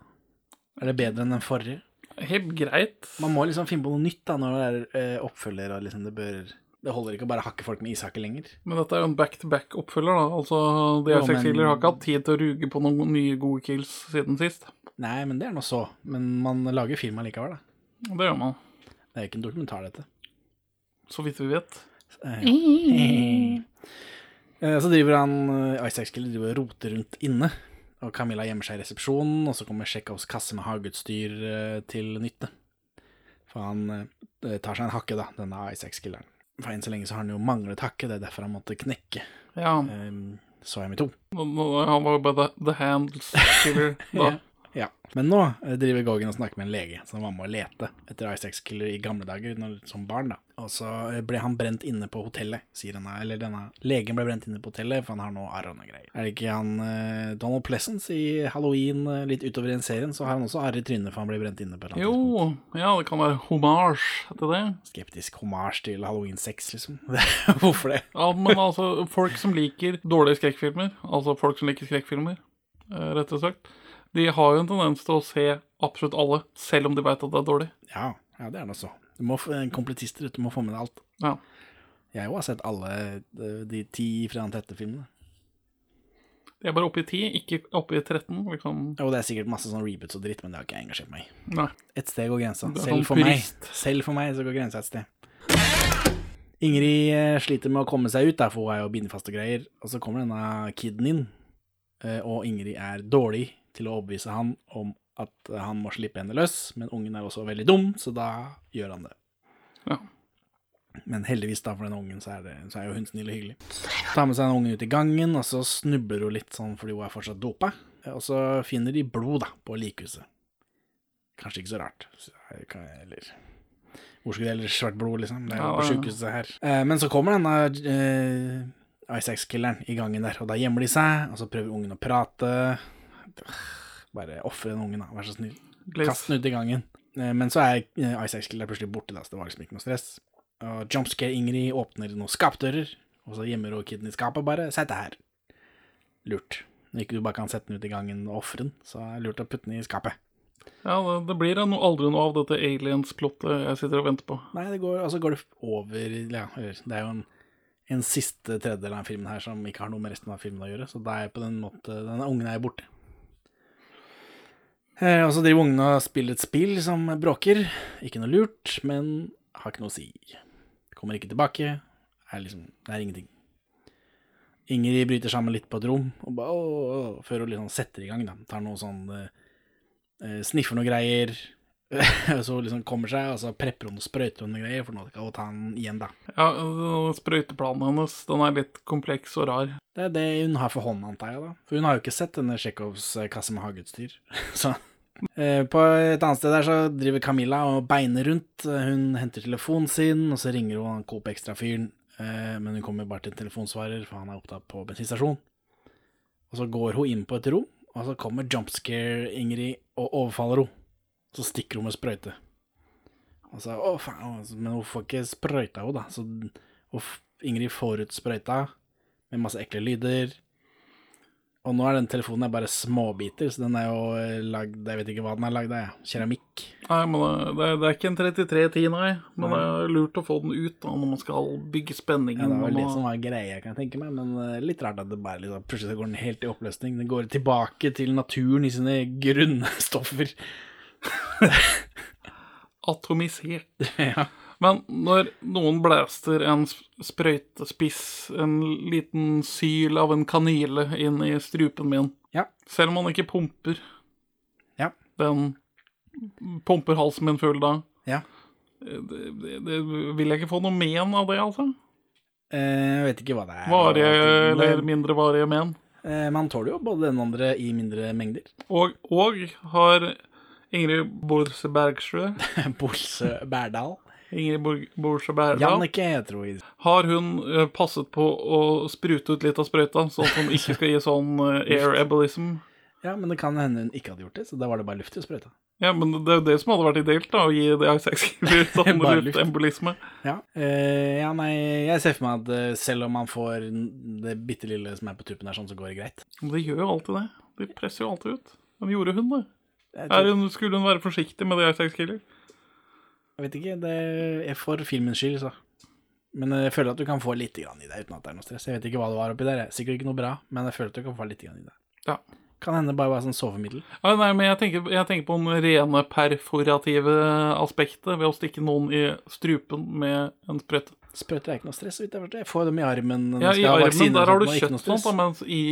Er det bedre enn den forrige? helt greit. Man må liksom finne på noe nytt da når det er uh, oppfølger. Og liksom det, bør, det holder ikke å bare hakke folk med ishakke lenger. Men dette er jo en back-to-back-oppfølger, da. Altså, The Jo, Isaac men- Killer har ikke hatt tid til å ruge på noen nye gode kills siden sist. Nei, men det er nå så. Men man lager film allikevel, da. Det gjør man. Det er jo ikke en dokumentar, dette. Så vidt vi vet. Eh, eh, Så driver han eh, Isaac Skiller driver og roter rundt inne. Og Camilla gjemmer seg i resepsjonen, og så kommer Tsjekhovs kasse med hageutstyr til nytte. For han tar seg en hakke, da, denne Isaac Skilleren. For enn så lenge så har han jo manglet hakket, det er derfor han måtte knekke Ja, um, er vi to. han var jo bare the, the Handles Killer da. Ja. Men nå eh, driver Gogan og snakker med en lege som var med å lete etter Isaacs Killer i gamle dager når, som barn. da. Og så eh, ble han brent inne på hotellet, sier han. Eller denne legen ble brent inne på hotellet, for han har noe arr og noe greier. Er det ikke han eh, Donald Pleasence i Halloween eh, litt utover i serien, så har han også arr i trynet for han ble brent inne på et eller annet. Jo, ja, det kan være hommage til det. Skeptisk hommage til Halloween 6, liksom. Hvorfor det? Ja, men altså, folk som liker dårlige skrekkfilmer, altså folk som liker skrekkfilmer, rett og slett, de har jo en tendens til å se absolutt alle, selv om de vet at det er dårlig. Ja, ja det er det så. Du må få ute må få med deg alt. Ja. Jeg har sett alle eh, de ti Fredag Tette-filmene. De er bare oppe i 10, ikke oppe i 13, liksom. Jo, det er sikkert masse sånn reboots og dritt, men det har ikke jeg engasjert meg i. Nei. Et sted går grensa. Selv sånn for meg. Selv for meg så går grensa et sted. Ingrid eh, sliter med å komme seg ut, der, for hun er jo bindefast og greier. Og så kommer denne kiden inn, eh, og Ingrid er dårlig til å overbevise han om at eh, han må slippe henne løs, men ungen er også veldig dum, så da gjør han det. Ja. Men heldigvis da for den ungen, så er, det, så er jo hun snill og hyggelig. Tar med seg den ungen ut i gangen, og så snubler hun litt sånn fordi hun er fortsatt dopa. Og så finner de blod da, på likhuset. Kanskje ikke så rart. Eller Hvor skulle det ellers svart blod, liksom? Det er jo Ja, på sjukehuset her. Eh, men så kommer denne uh, Isaacs-killeren i gangen der, og da gjemmer de seg, og så prøver ungen å prate. Bare ofre den ungen, da, vær så snill. Please. Kast den ut i gangen. Eh, Men så er Ice Isaacs-killeren plutselig borte, da, så det var liksom ikke noe stress. Og Jumpscare Ingrid åpner noen skapdører, og så gjemmer hun kiden i skapet, bare. Sett det her. Lurt. Når ikke du bare kan sette den ut i gangen og ofre den, så er det lurt å putte den i skapet. Ja, det, blir no, aldri noe av dette aliens-plottet jeg sitter og venter på. Nei, det går, altså går det over Ja, det er jo en, en siste tredjedel av filmen her som ikke har noe med resten av filmen å gjøre, så det er på den måte Denne ungen er borte. Eh, og så driver ungene og spiller et spill som bråker. Ikke noe lurt, men har ikke noe å si. Kommer ikke tilbake. Er liksom, det er ingenting. Ingrid bryter sammen litt på et rom, og bare, å, å, før hun liksom setter i gang. Da. Tar noe sånn eh, eh, Sniffer noe greier. så liksom kommer seg, og så prepper hun og sprøyter hun noe greier, for nå skal hun ta den igjen, da. Ja, Sprøyteplanen hennes den er litt kompleks og rar. Det er det hun har for hånden, antar jeg, da. For hun har jo ikke sett denne Tsjekhovs eh, kasse med hageutstyr. så eh, På et annet sted der så driver Camilla og beiner rundt. Hun henter telefonen sin, og så ringer hun Coop Extra-fyren. eh, Men hun kommer bare til en telefonsvarer, for han er opptatt på bensinstasjon. Og så går hun inn på et rom, og så kommer jumpscare-Ingrid og overfaller henne. Så stikker hun med sprøyte. Og så, å faen, Men hun får ikke sprøyta henne, da. Så Ingrid får ut sprøyta med masse ekle lyder. Og nå er den telefonen er bare småbiter, så den er jo eh, lagd Jeg vet ikke hva den er lagd av, keramikk. Nei, men det, det, er, det er ikke en 3310, nei. Men det er lurt å få den ut da, når man skal bygge Ja, spenningen. det var som var greia, kan jeg tenke meg, men eh, litt rart at det bare liksom, plutselig går den helt i oppløsning. Den går tilbake til naturen i sine grunne stoffer. Atomisert. ja. Men når noen blæster en sp- sprøytespiss, en liten syl av en kanyle inn i strupen min, Ja. selv om man ikke pumper Ja. den pumper halsen min full da, ja. det, det, det, vil jeg ikke få noe men av det, altså? Eh, Jeg vet ikke hva det er. Varige eller mindre varige men. eh, Man tåler jo både den andre i mindre mengder. Og, og har Ingrid Bolse Bergsjø Bolse Berdal. Ingrid Bolse Berdal Jannicke heter hun. Har hun eh, passet på å sprute ut litt av sprøyta, sånn at hun ikke skal gi sånn eh, air embolism? Ja, men det kan hende hun ikke hadde gjort det, så da var det bare luft i sprøyta. Ja, men det er jo det som hadde vært ideelt, da, å gi det I6-killer sånn luftembolisme. Ja. Uh, ja, nei, jeg ser for meg at selv om man får det bitte lille som er på tuppen der, sånn, så går det greit. Men det gjør jo alltid det. De presser jo alltid ut. Men gjorde hun det? Jeg, hun, skulle hun være forsiktig med det I6-killer? jeg vet ikke, det er for filmens skyld, så. Men jeg føler at du kan få litt grann i det uten at det er noe stress. Jeg vet ikke hva det var oppi der, sikkert ikke noe bra, men jeg føler at du kan få litt grann i det. Ja. Kan hende bare være sånn sovemiddel. Ja, nei, men jeg tenker, jeg tenker på den rene perforative aspektet ved å stikke noen i strupen med en sprøyte. Sprøyter er ikke noe stress, så vidt jeg forstår. Jeg får dem i armen. Ja, i armen der har du sånt, og kjøtt, sånt, mens i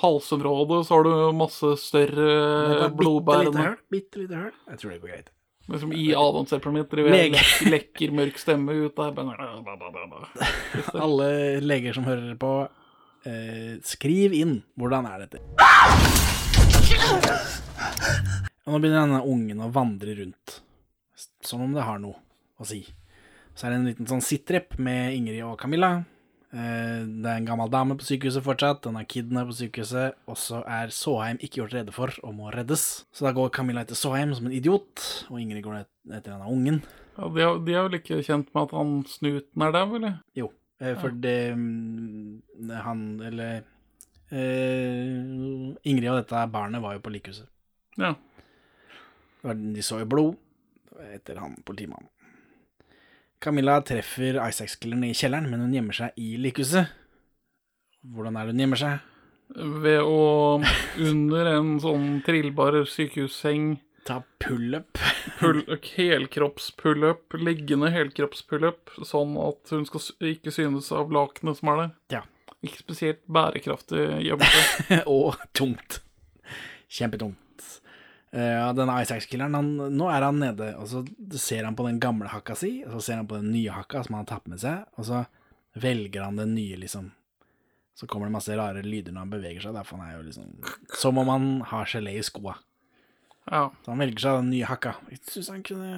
halsområdet så har du masse større blodbærende. Bitte lite høl. Jeg tror det går greit. Liksom i adamseplet mitt driver jeg Lege. lekker mørk stemme ut der. bare- Alle leger som hører på, eh, skriv inn hvordan er dette. Og nå begynner denne ungen å vandre rundt, som om det har noe å si. Så er det en liten sånn sittrep med Ingrid og Camilla. Eh, Det er en gammel dame på sykehuset fortsatt, den er kidden her på sykehuset, og så er Såheim ikke gjort rede for og må reddes. Så da går Camilla etter Såheim som en idiot, og Ingrid går etter denne ungen. Ja, de, er, de er vel ikke kjent med at han snuten er der, eller? Jo, eh, for det mm, Han, eller eh, Ingrid og dette barnet var jo på likhuset. Ja. De så jo blod etter han politimannen. Camilla treffer Isaac-killeren i kjelleren, men hun gjemmer seg i likhuset. Hvordan er det hun gjemmer seg? Ved å under en sånn trillbar sykehusseng Ta pullup. pull, helkroppspullup, liggende helkroppspullup, sånn at hun skal ikke synes av lakenet som er der. Ja. Ikke spesielt bærekraftig gjemmelse. og tungt. Kjempetungt. Uh, denne Isaacs-killeren, nå er han nede, og så ser han på den gamle hakka si, og så ser han på den nye hakka som han har tatt med seg, og så velger han den nye, liksom. Så kommer det masse rare lyder når han beveger seg, derfor han er jo liksom Som om han har gelé i skoa. Ja. Så han velger seg den nye hakka. Jeg syns han kunne,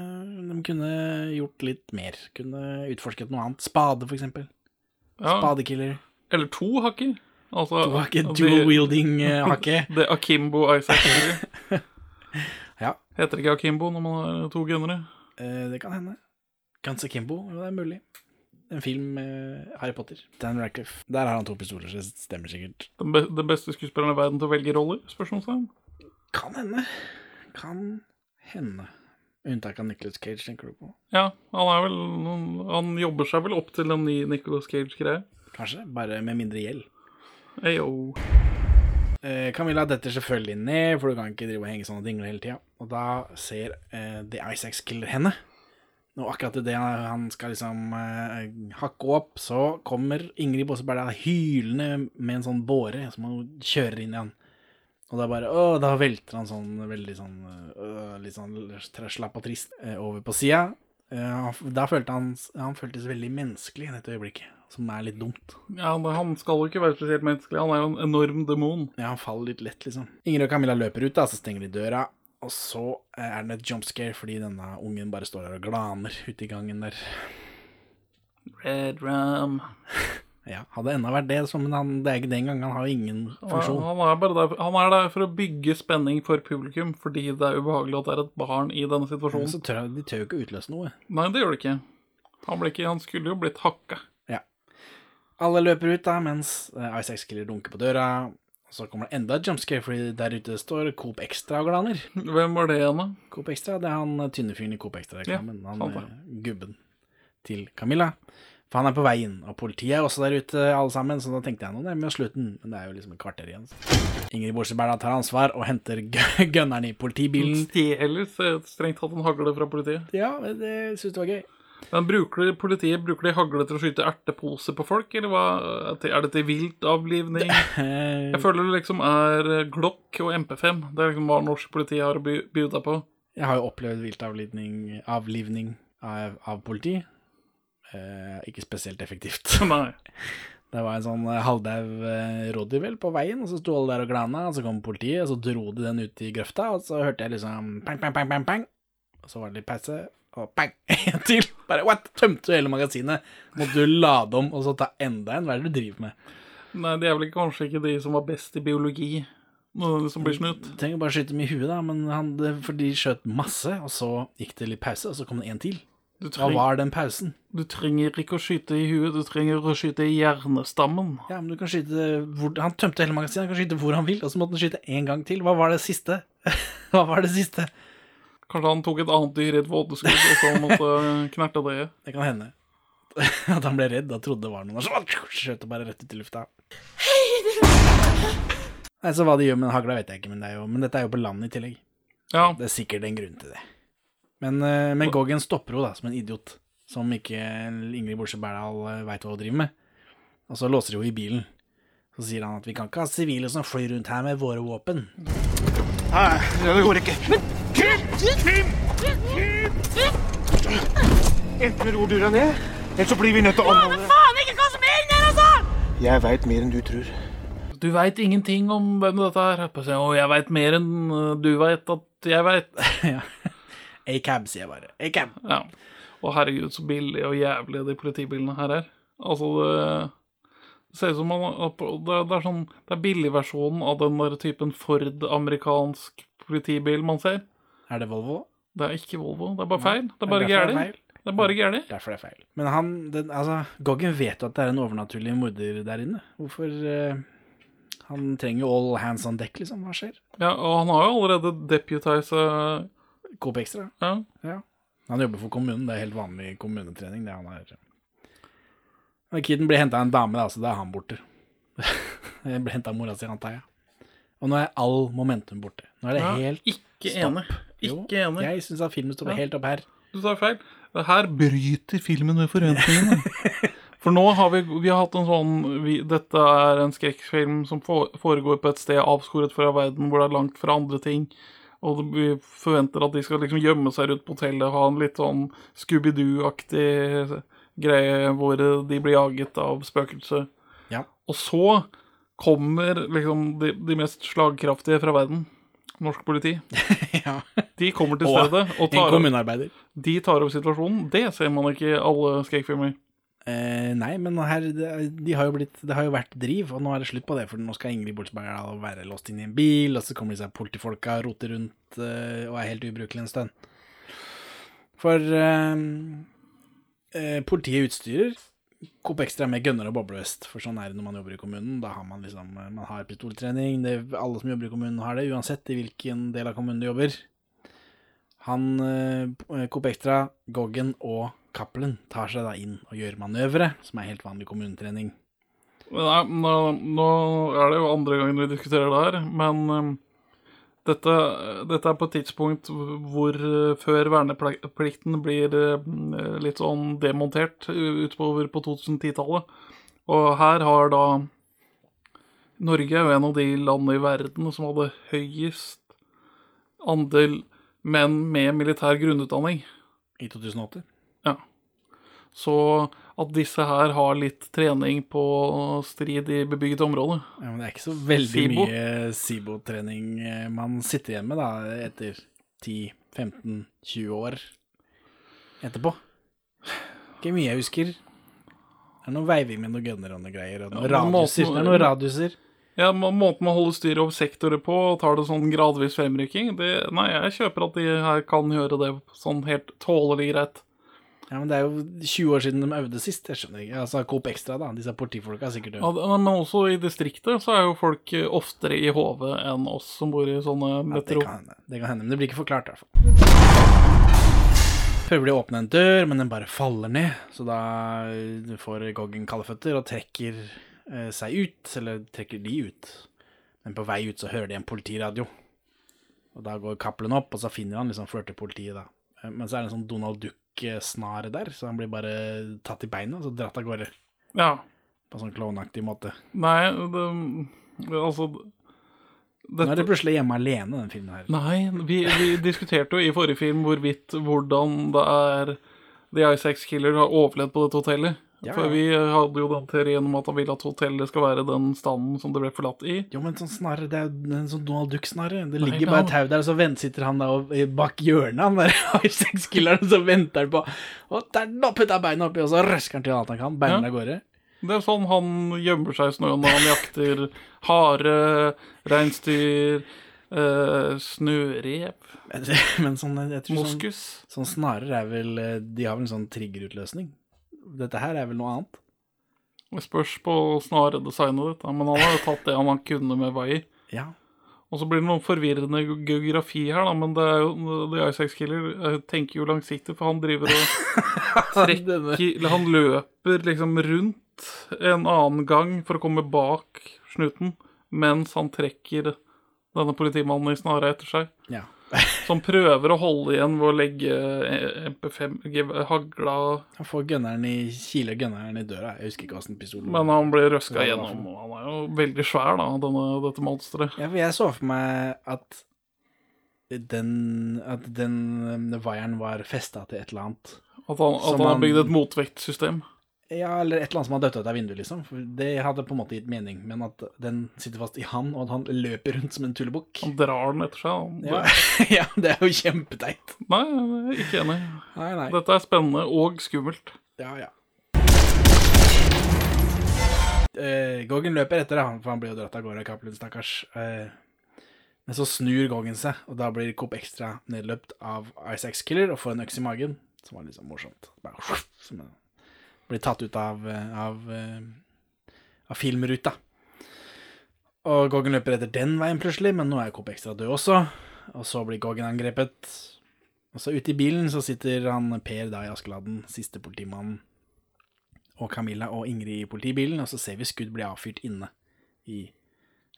de kunne gjort litt mer. Kunne utforsket noe annet. Spade, for eksempel. ja. Spadekiller. Eller to hakker. Altså, to hakker, dual-wielding eh, hakke. Det Akimbo Isaac. Ja. Heter det ikke Akimbo når man har to gunnere? Eh, det kan hende. Guns Akimbo, jo, det er mulig. En film med Harry Potter. Dan Radcliffe. Der har han to pistoler, så det stemmer sikkert. Den, be den beste skuespilleren i verden til å velge roller? Spørsmålstegn. Kan hende. Kan hende. Unntak av Nicholas Cage, tenker du på? Ja, han er vel Han jobber seg vel opp til en ny Nicolas Cage-greie. Kanskje, bare med mindre gjeld. Ayo. Eh, Camilla detter selvfølgelig ned, for du kan ikke drive og henge sånne dingler hele tida. Og da ser eh, The Isaacs killer henne. Og akkurat idet han skal liksom eh, hakke opp, så kommer Ingrid Bosse Berdal hylende med en sånn båre som hun kjører inn i han. Og da bare Å, da velter han sånn veldig sånn øh, Litt sånn slapp og trist eh, over på sida. Eh, da følte han Han føltes veldig menneskelig i dette øyeblikket, som er litt dumt. Ja, Han skal jo ikke være spesielt menneskelig. Han er jo en enorm demon. Ja, han faller litt lett, liksom. Ingrid og Camilla løper ut, da, så stenger de døra. Og så eh, er det et jumpscare fordi denne ungen bare står der og glaner ute i gangen der. Red Ram. Ja, hadde enda vært det, men han, det er ikke den gangen. Han har ingen funksjon. han, er bare der, han er der for å bygge spenning for publikum, fordi det er ubehagelig at det er et barn i denne situasjonen. Men så tør, de tør jo ikke utløse noe. Nei, det gjør de ikke. Han, ikke, han skulle jo blitt hakka. Alle løper ut, da, mens eh, Isaac Skiller dunker på døra. Så kommer det enda et jumpscare, fordi der ute står Coop Extra og glaner. Hvem var det igjen, da? Coop Extra, det er han eh, tynne fyren i Coop Extra-reklamen. Ja, han det. eh, gubben til Camilla. For han er på vei inn, og politiet er også der ute, alle sammen, så da tenkte jeg nå nærmer vi oss slutten. Men det er jo liksom et kvarter igjen. så. Ingrid Borseberg tar ansvar og henter gu- gunneren i politibilen. Stjeler strengt tatt en hagle fra politiet. Ja, det syns jeg var gøy. Men bruker de, Politiet bruker de hagle til å skyte erteposer på folk, eller hva? Er det til viltavlivning? Eh, Jeg føler det liksom er eh, Glock og MP5. Det er liksom hva norsk politi har å by deg på. Jeg har jo opplevd viltavlivning avlivning av, av politi. Eh, ikke spesielt effektivt. Nei. Det var en sånn eh, halvdau rådyr vel på veien, og så sto alle der og glana, og så kom politiet, og så dro de den ut i grøfta, og så hørte jeg liksom pang, pang, pang, pang, pang. Og så var det litt pause, og bang, en til. Bare what? Tømte du hele magasinet? Måtte du lade om, og så ta enda en? Hva er det du driver med? Nei, det er vel kanskje ikke de som var best i biologi, som blir snutt. Du trenger bare å skyte dem i huet, da, men han, det, for de skjøt masse, og så gikk det litt pause, og så kom det en til. Hva var den pausen? du trenger ikke å skyte i huet, du trenger å skyte i hjernestammen. Ja, men du kan skyte hvor, Han tømte hele magasinet, han kan skyte hvor han vil, og så måtte han skyte en gang til. Hva var det siste? Hva var det siste? Kanskje han tok et annet dyr i et vådeskudd, og så måtte knerte det. Det kan hende. At han ble redd og trodde det var noen, så skjøt bare rett ut i lufta. Nei, Så hva de gjør med den hagla, vet jeg ikke, men, det er jo, men dette er jo på land i tillegg. Ja, Det er sikkert en grunn til det. Men, eh, men Goggen stopper henne da, som en idiot, som ikke Ingrid Borse Berdal veit hva hun driver med. Og så låser de henne i bilen. Så sier han at vi kan ikke ha sivile som flyr rundt her med våre våpen. Nei, det går ikke. Kim! Kim! Enten ror du deg ned, eller så blir vi nødt til å anholde deg. Faen ikke hva som er inni her, altså! Jeg veit mer enn du tror. du veit ingenting om hvem dette er. Og jeg veit mer enn uh, du veit at jeg veit. A-cab, sier jeg bare. A-cab. Ja. Og herregud, så billig og jævlig de politibilene her er. Altså, det, det ser ut som man det er, det er sånn Det er billigversjonen av den der typen Ford-amerikansk politibil man ser. Er det Volvo? Det er ikke Volvo. Det er bare feil. Det er bare gæli. det er. Det bare gærlig. Derfor det er feil. Men han, den, altså, Goggen vet jo at det er en overnaturlig morder der inne. Hvorfor uh, Han trenger jo all hands on deck, liksom. Hva skjer? Ja, og han har jo allerede deputisa Coop Extra. ja. Ja. Han jobber for kommunen. Det er helt vanlig kommunetrening. det han har. Og Kiden blir henta av en dame, da, så da er han borte. blir henta av mora si, antar jeg. Og nå er all momentum borte. Nå er det Ja, helt Ikke stopp. enig. Ikke enig. Jeg syns at filmen står Ja. helt opp her. Du tar feil. Her bryter filmen med forventningene. For nå har vi, vi har hatt en sånn vi, Dette er en skrekkfilm som foregår på et sted avskåret fra verden, hvor det er langt fra andre ting. Og vi forventer at de skal liksom gjemme seg rundt på hotellet ha en litt sånn Scooby-Doo-aktig greie hvor de blir jaget av spøkelser. Ja. Og så kommer liksom de, de mest slagkraftige fra verden. Norsk politi. ja. De kommer til stedet og En tar, opp, de tar opp situasjonen. Det ser man ikke i alle skrekkfilmer. Eh, nei, men her, de har blitt, det har jo vært driv, og nå er det slutt på det. For nå skal Ingrid Bolsberg være låst inn i en bil, og så kommer disse politifolka og roter rundt eh, og er helt ubrukelige en stund. For eh, eh, politiet utstyrer Coop Extra med gunner og boblevest, for sånn er det når man jobber i kommunen. Da har man liksom eh, Man har pistoltrening. Det, alle som jobber i kommunen har det, uansett i hvilken del av kommunen du jobber. Han eh, Coop Goggen og Cappelen tar seg da inn og gjør manøvre, som er helt vanlig kommunetrening. Nei, nå, nå er det jo andre gangen vi diskuterer det her, men um, dette, dette er på et tidspunkt hvor uh, før verneplikten blir uh, litt sånn demontert utover på 2010-tallet. Og her har da Norge er jo en av de landene i verden som hadde høyest andel menn med militær grunnutdanning. I 2008. Ja. Så at disse her har litt trening på strid i bebygget område Ja, men det er ikke så veldig Sibo. mye SIBO-trening eh, man sitter igjen med da, etter 10-15-20 år etterpå. Ikke mye jeg husker. Det er noe veiving med noen gunner og noen greier, og noen Ja, radiuser. måten- Det er noen radiuser. Ja, Måten man holder styr over sektorer på og tar det sånn gradvis fremrykking det, Nei, jeg kjøper at de her kan gjøre det sånn helt tålelig greit. Ja, men det er jo 20 år siden de øvde sist. Jeg skjønner ikke. Altså, Coop Extra, da. Disse politifolka er sikkert Ja, døde. det- men også i distriktet så er jo folk eh, oftere i HV enn oss som bor i sånne metro. Ja, det kan hende, det kan hende, men det blir ikke forklart i hvert fall. Prøver de å åpne en dør, men den bare faller ned, så da eh, får Goggen kalde føtter og trekker eh, seg ut, eller trekker de ut. Men på vei ut så hører de en politiradio, og da går Cappelen opp, og så finner han liksom flørtepolitiet, politiet da. Men så er det en sånn Donald Duck-snare der, så han blir bare tatt i beina, og så dratt av gårde. Ja. På sånn klovnaktig måte. Nei, det, altså Nå er det plutselig hjemme alene, den filmen her. Nei, vi, vi diskuterte jo i forrige film hvorvidt hvordan det er The Ice Killer har overlevd på dette hotellet. Ja, For vi hadde jo den teorien om at han ville at hotellet skal være den standen som det ble forlatt i. Jo, men sånn snarre, det er jo en sånn Donald Duck-snarre. Det ligger Nei, bare et tau der, og så vent, sitter han da og- bak hjørnet, han der high-sex-killeren, og så venter han på Og der putter han beina oppi, og så røsker han til alt han kan. Beina Ja. av gårde. Det er sånn han gjemmer seg i snøen når han jakter hare, reinsdyr, Uh, snørep, Men, men sånn, sånn, moskus. sånn snarer er vel eh, De har vel en sånn triggerutløsning. Dette her er vel noe annet. Det spørs på snaredesignet ditt, men han har jo tatt det han kunne med vaier. Ja. Og så blir det noe forvirrende geografi her, da, men det er jo The Ice Killer tenker jo langsiktig, for han driver og trekker Han løper liksom rundt en annen gang for å komme bak snuten, mens han trekker denne politimannen i snara etter seg. Ja. Som prøver å holde igjen ved å legge eh, MP5 gev- hagla Han får gunneren i kiler gunneren i døra. Jeg husker ikke åssen pistolen Men han blir røska Hva gjennom, og han er jo veldig svær, da, denne, dette monsteret. Ja, for jeg så for meg at den, at den um, vaieren var festa til et eller annet. At han, at han har bygd et motvektsystem. Ja, eller et eller annet som har dødd ut av vinduet, liksom. Det hadde på en måte gitt mening, men at den sitter fast i han, og at han løper rundt som en tullebukk. Han drar den etter seg. Han, Ja. ja, det er jo kjempeteit. Nei, jeg er ikke enig. Nei, nei. Dette er spennende og skummelt. Ja, ja. Eh, Goggen løper etter, da, for han blir jo dratt av gårde av Cappelen, stakkars. Eh, men så snur Goggen seg, og da blir Coop Extra nedløpt av Isaacs Killer og får en øks i magen, som var sånn morsomt. Bare, som en- blir tatt ut av, eh, av, eh, av filmruta. Og Goggen løper etter den veien plutselig, men nå er Coop Extra død også. Og så blir Goggen angrepet. Og så ute i bilen så sitter han Per da i Askeladden, siste politimannen, og Camilla og Ingrid i politibilen, og så ser vi skudd bli avfyrt inne i det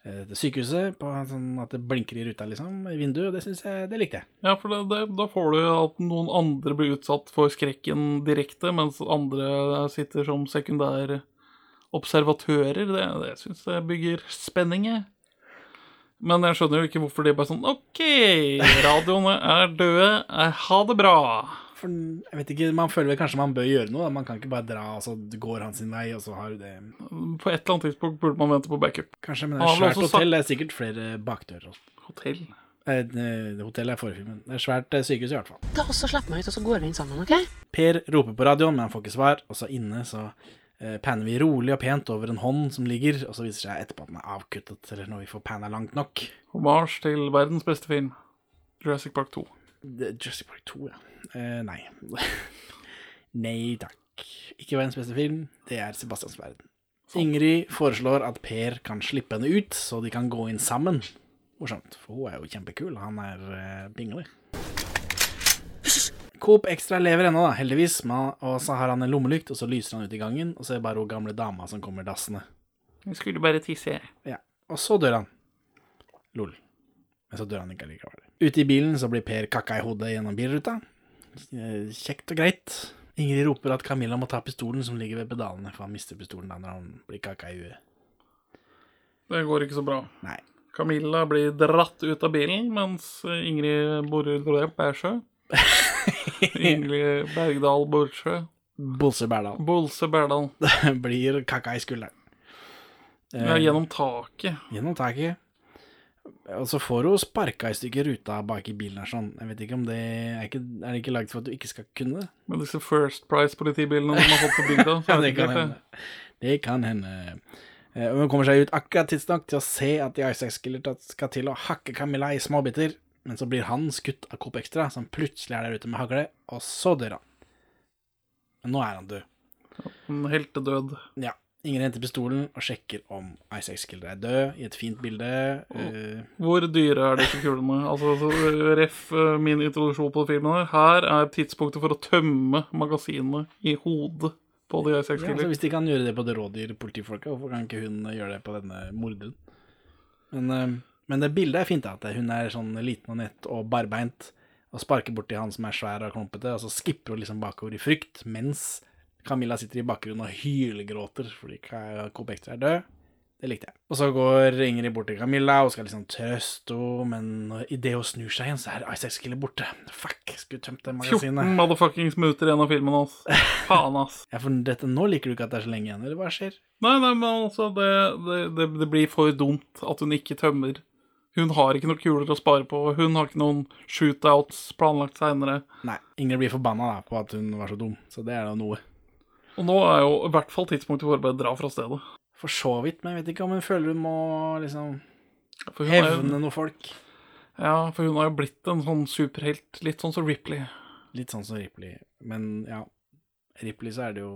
sykehuset, på sånn at det blinker i ruta, liksom, i vinduet, og det synes jeg, det likte jeg. Ja, for det, det, da får du at noen andre blir utsatt for skrekken direkte, mens andre sitter som sekundære observatører. Det, det syns jeg bygger spenning. Men jeg skjønner jo ikke hvorfor de bare sånn OK, radioene er døde, eh, ha det bra. For jeg vet ikke, man føler vel kanskje man bør gjøre noe, da. man kan ikke bare dra, og så går han sin vei, og så har du det. På et eller annet tidspunkt burde man vente på backup. Kanskje, men det er svært også sagt- hotell, det er sikkert flere bakdører. Hotell? Eh, det- hotellet er forfilmen. Det er svært eh, sykehus i hvert fall. Da også Slapp meg ut, og så går vi inn sammen, OK? Per roper på radioen, men han får ikke svar, og så inne så eh, panner vi rolig og pent over en hånd som ligger, og så viser det seg etterpå at den er avkuttet, eller når vi får panna langt nok. Hommage til verdens beste film, Jurassic Park 2. Jurassic Park 2, ja. Uh, nei. nei takk. Ikke verdens beste film, det er Sebastians verden. Ingrid foreslår at Per kan slippe henne ut, så de kan gå inn sammen. Morsomt, for hun er jo kjempekul, han er uh, pingle. Coop Extra lever ennå, da, heldigvis, og så har han en lommelykt, og så lyser han ut i gangen, og så er det bare hun gamle dama som kommer dassende. Hun skulle bare tisse. Ja, og så dør han. Lol. Men så dør han ikke allikevel. Ute i bilen så blir Per kakka i hodet gjennom bilruta. Eh, Kjekt og greit. Ingrid roper at Camilla må ta pistolen som ligger ved pedalene, for han mister pistolen da når han blir kakka i huet. Det går ikke så bra. Nei. Camilla blir dratt ut av bilen, mens Ingrid borer Bæsjø. Ingrid Bergdal Borsjø. Bolse Berdal. Bolse Berdal. blir kakka i skulderen. Ja, gjennom taket. Gjennom taket. Og så får hun sparka i stykker ruta bak i bilen sånn. Jeg vet ikke om det Er, ikke, er det ikke laget for at du ikke skal kunne det? Men disse First Price-politibilene de har fått på bygda. Ja, det kan hende. Det kan hende. Eh, Og hun kommer seg ut akkurat tidsnok til å se at Isaac Skiller skal til å hakke Camilla i småbiter, men så blir han skutt av Coop Extra, som plutselig er der ute med hagle, og så dør han. Men nå er han død. En heltedød. Ja. Ingrid henter pistolen og sjekker om Isaac Skiller er død, i et fint bilde. Uh... Hvor dyre er disse kulene? Altså, altså, Ref eh, min introduksjon på filmen her. Her er tidspunktet for å tømme magasinet i hodet på de Isaac ja, altså, hvis de kan gjøre det på det rådyr-politifolka, hvorfor kan ikke hun gjøre det på denne morderen? Men, uh, men det bildet er fint. At hun er sånn liten og nett og barbeint og sparker borti han som er svær og klumpete, og så skipper hun liksom bakover i frykt, mens Camilla sitter i bakgrunnen og hylgråter fordi Kobekter er død. Det likte jeg. Og så går Ingrid bort til Camilla og skal liksom trøste henne, men idet hun snur seg igjen, så er Isaac-skillet borte. Fuck, skulle tømt det magasinet. 14 magasinet. motherfuckings minutter igjen av filmen, ass. Faen, ass. Ja, for dette, nå liker du ikke at det er så lenge igjen, eller hva skjer? Nei, nei, men altså, det, det, det, det blir for dumt at hun ikke tømmer. Hun har ikke noen kuler å spare på. Hun har ikke noen shootouts planlagt seinere. Nei, Ingrid blir forbanna da, på at hun var så dum, så det er da noe. Og nå er jo i hvert fall tidspunktet for å bare dra fra stedet. For så vidt, men jeg vet ikke om hun føler hun må liksom hevne noen folk. Ja, for hun har jo blitt en sånn superhelt. Litt sånn som Ripley. Litt sånn som Ripley. Men ja, Ripley så er det jo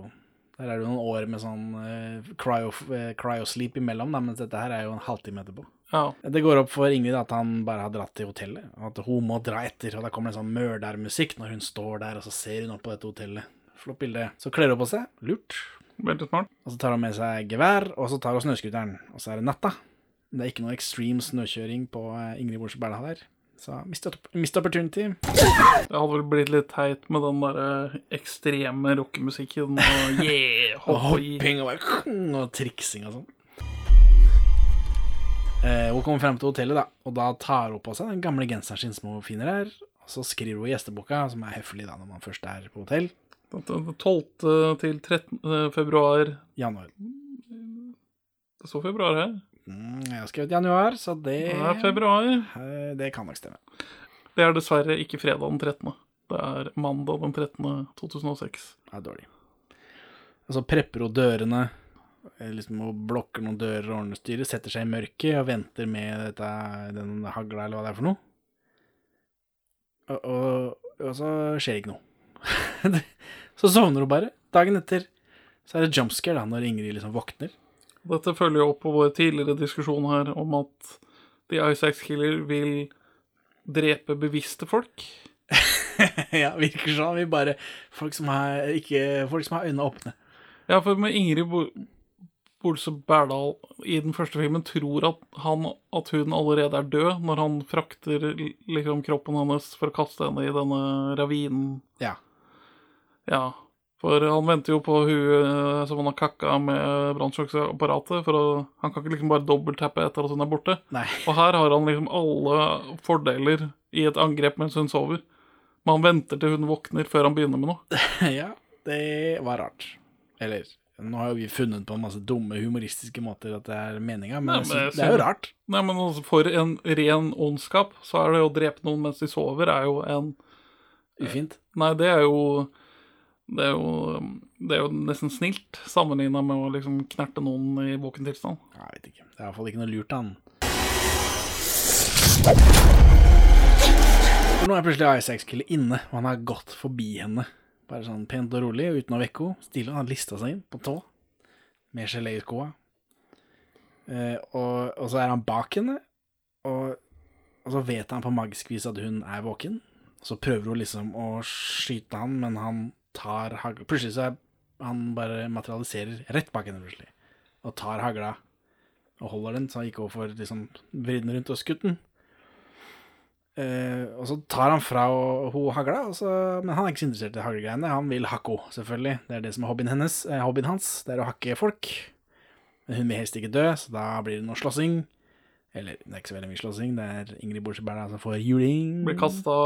Der er det jo noen år med sånn uh, cryo, eh, cryosleep imellom, da, mens dette her er jo en halvtime etterpå. Ja. Det går opp for Ingrid at han bare har dratt til hotellet, og at hun må dra etter. Og da kommer det en sånn mørdermusikk når hun står der, og så ser hun opp på dette hotellet. Flott bilde. Så kler hun på seg. Lurt. Veldig smart. Og så tar hun med seg gevær, og så tar hun snøskuteren. Og så er det natta. Det er ikke noe extreme snøkjøring på eh, Ingrid Borse Berla der. Så missed, opportunity. Det hadde vel blitt litt teit med den der eh, ekstreme rockemusikken og yeah, hopping og, og triksing og sånn. Eh, hun kommer frem til hotellet, da, og da tar hun på seg den gamle genseren sin som hun finner her. Og så skriver hun i gjesteboka, som er høflig da når man først er på hotell. Den 12. til 13. februar. Januar. Det står februar her. Mm, jeg har skrevet januar, så det Det er februar. eh, Det kan nok stemme. Det er dessverre ikke fredag den 13. Det er mandag den 13. 2006. Det er dårlig. Og så prepper hun dørene, eh, liksom hun blokker noen dører og ordner styret, setter seg i mørket og venter med dette, den hagla eller hva det er for noe. Og, og, og så skjer ikke noe. Så sovner hun bare. Dagen etter så er det jumpscare da, når Ingrid liksom våkner. Dette følger jo opp på vår tidligere diskusjon her om at The Isaac Killer vil drepe bevisste folk. ja, virker sånn. Vi bare Folk som har, ikke, folk som har øynene åpne. Ja, for med Ingrid Bolse Berdal i den første filmen tror at, han, at hun allerede er død når han frakter liksom kroppen hennes for å kaste henne i denne ravinen. Ja. Ja, for han venter jo på hun eh, som han har kakka med brannslukningsapparatet, for å, han kan ikke liksom bare dobbelttappe etter at hun er borte. Nei. Og her har han liksom alle fordeler i et angrep mens hun sover. Men han venter til hun våkner før han begynner med noe. ja, det var rart. Eller nå har jo vi funnet på en masse dumme humoristiske måter at det er meninga, men, Nei, men det er jo rart. Nei, men altså, for en ren ondskap, så er det å drepe noen mens de sover, er jo en Ufint. Nei, det er jo Det er jo, det er jo nesten snilt sammenligna med å liksom knerte noen i våken tilstand. Jeg vet ikke. Det er iallfall ikke noe lurt, han. For nå er plutselig Isaac Killer inne, og han har gått forbi henne. Bare sånn pent og rolig, uten å vekke henne. Stille, han lista seg inn på tå, med gelé i skoa. Eh, og, og så er han bak henne, og, og så vet han på magisk vis at hun er våken. Så prøver hun liksom å skyte han, men han tar hagla Plutselig så er han bare materialiserer rett bak henne, plutselig. Og tar hagla og holder den, så han ikke for liksom vridd den rundt og skutt den. Eh, og så tar han fra hun hagla, så, men han er ikke så interessert i haglegreiene. Han vil henne, selvfølgelig. Det er det som er hobbyen, hennes, eh, hobbyen hans. Det er å hakke folk. Men hun vil helst ikke dø, så da blir det noe slåssing. Eller det er ikke så veldig mye slåssing. Det er Ingrid Borse som får juling. Blir kasta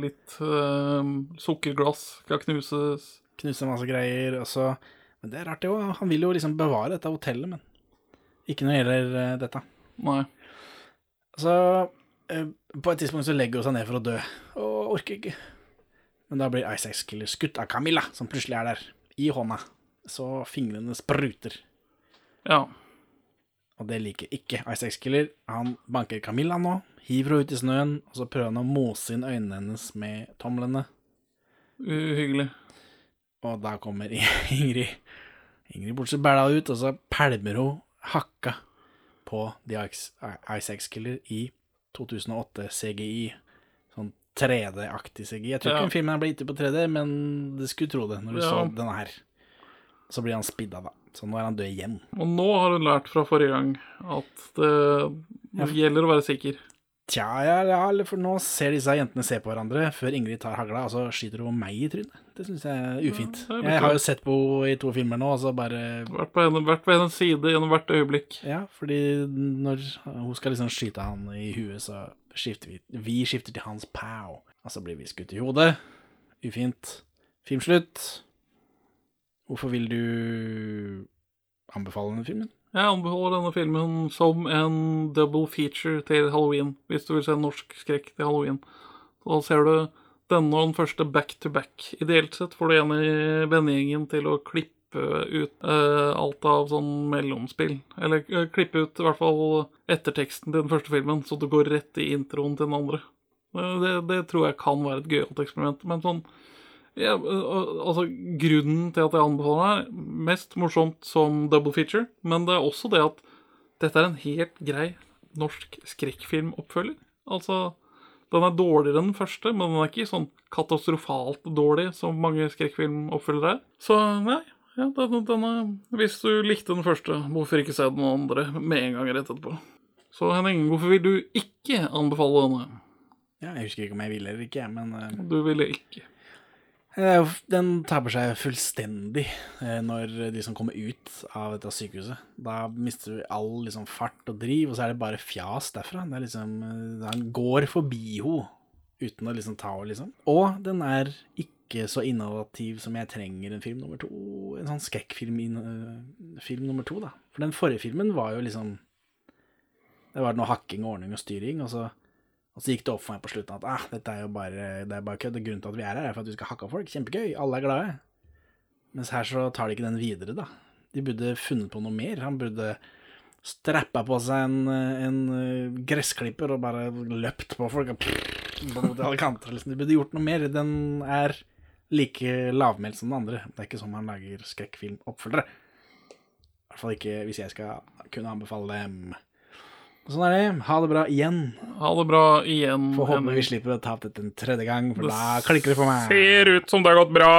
litt øh, sukkerglass, skal knuses. Knuse masse greier. Og så, men det er rart, det òg. Han vil jo liksom bevare dette hotellet, men ikke når det gjelder eh, dette. Nei. Så øh, på et tidspunkt så legger hun seg ned for å dø, og orker ikke. Men da blir Isaac Killer skutt av Camilla, som plutselig er der, i hånda. Så fingrene spruter. Ja. Og det liker ikke Isaac Killer. Han banker Camilla nå, hiver henne ut i snøen, og så prøver han å mose inn øynene hennes med tomlene. Uhyggelig. Og da kommer Ingrid Ingrid Bortsett bæla ut, og så pælmer hun hakka på The Ice, Ice X Killer i 2008 CGI. Sånn 3D-aktig CGI. Jeg tror ikke Ja. den filmen ble gitt ut på 3D, men du skulle tro det når du Ja. så denne her. Så blir han spidda, da. Så nå er han død igjen. Og nå har hun lært fra forrige gang at det gjelder å være sikker. Tja, ja, ja, for nå ser disse jentene se på hverandre før Ingrid tar hagla, og så skyter hun meg i trynet. Det syns jeg er ufint. Ja, Jeg har jo sett på henne i to filmer nå, og så bare Vært på, henne, vært på hennes side gjennom hvert øyeblikk. Ja, fordi når hun skal liksom skyte han i huet, så skifter vi Vi skifter til hans pow, og så blir vi skutt i hodet. Ufint. Filmslutt. Hvorfor vil du anbefale denne filmen? Jeg anbefaler denne filmen som en double feature til halloween, hvis du vil se norsk skrekk til halloween. Da ser du denne og den første back to back. Ideelt sett får du en i vennegjengen til å klippe ut uh, alt av sånn mellomspill. Eller uh, klippe ut i hvert fall etterteksten til den første filmen, så du går rett i introen til den andre. Uh, det, det tror jeg kan være et gøyalt eksperiment. Men sånn ja, altså Grunnen til at jeg anbefaler den, er mest morsomt som double feature, men det er også det at dette er en helt grei norsk skrekkfilmoppfølger. Altså, den er dårligere enn den første, men den er ikke sånn katastrofalt dårlig som mange skrekkfilmoppfølgere er. Så nei, ja, den, den er, hvis du likte den første, hvorfor ikke se den andre med en gang rett etterpå? Så Henning, hvorfor vil du ikke anbefale denne? Ja, jeg husker ikke om jeg ville eller ikke, men uh... Du ville ikke. Den taper seg fullstendig eh, når de som kommer ut av dette sykehuset. Da mister du all liksom, fart og driv, og så er det bare fjas derfra. Det er liksom, eh, Han går forbi henne uten å liksom ta henne, liksom. Og den er ikke så innovativ som jeg trenger en film nummer to. En sånn skrekkfilm eh, film nummer to, da. For den forrige filmen var jo liksom Det var noe hakking, ordning og styring, og så og så gikk det opp for meg på slutten at ah, dette er jo bare, det er bare kødd. Grunnen til at vi er her, er for at vi skal hakke av folk. Kjempegøy. Alle er glade. Mens her så tar de ikke den videre, da. De burde funnet på noe mer. Han burde strappa på seg en, en eh, gressklipper og bare løpt på folk. og mot alle kanter, liksom. De burde gjort noe mer. Den er like lavmælt som den andre. Det er ikke sånn man lager skrekkfilmoppfølgere. I hvert fall ikke hvis jeg skal kunne anbefale dem. Sånn er det. Ha det bra igjen. Ha det bra igjen. Får håpe vi slipper å ta opp dette en tredje gang, for da klikker det for meg. Ser ut som det har gått bra.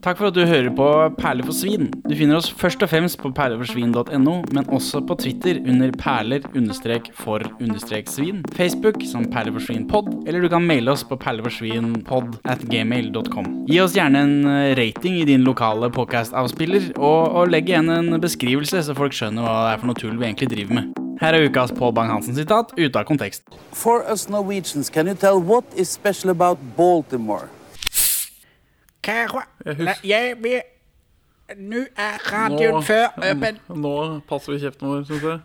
Takk for at du hører på Perler for svin. Du finner oss først og fremst på perleforsvin.no, men også på Twitter under perler-for-svin, Facebook som perleforsvinpod, eller du kan maile oss på perleforsvinpod at gmail.com. Gi oss gjerne en eh, rating i din lokale podcast-avspiller, og, og legg igjen en beskrivelse, så folk skjønner hva det er for noe tull vi egentlig driver med. Her er ukas Pål Bang-Hansen-sitat ute av kontekst. For us Norwegians, can you tell what is special about Baltimore? Jeg vil Nå er åpen. nå passer vi kjeften vår, syns jeg.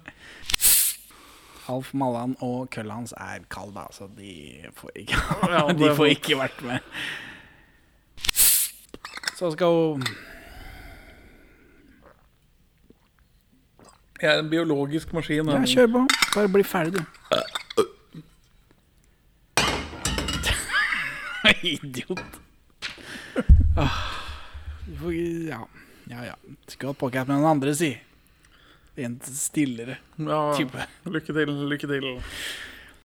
Alf Mallan og kølla hans er kald, da, så de får ikke, Ja, de får ikke vært med. Så skal hun Jeg er en biologisk maskin. Ja, kjør på. Bare bli ferdig, du. Idiot. Ah, ja, ja, ja. Skulle hatt pocket med den andre, si. En stillere Ja, type. lykke til, lykke til.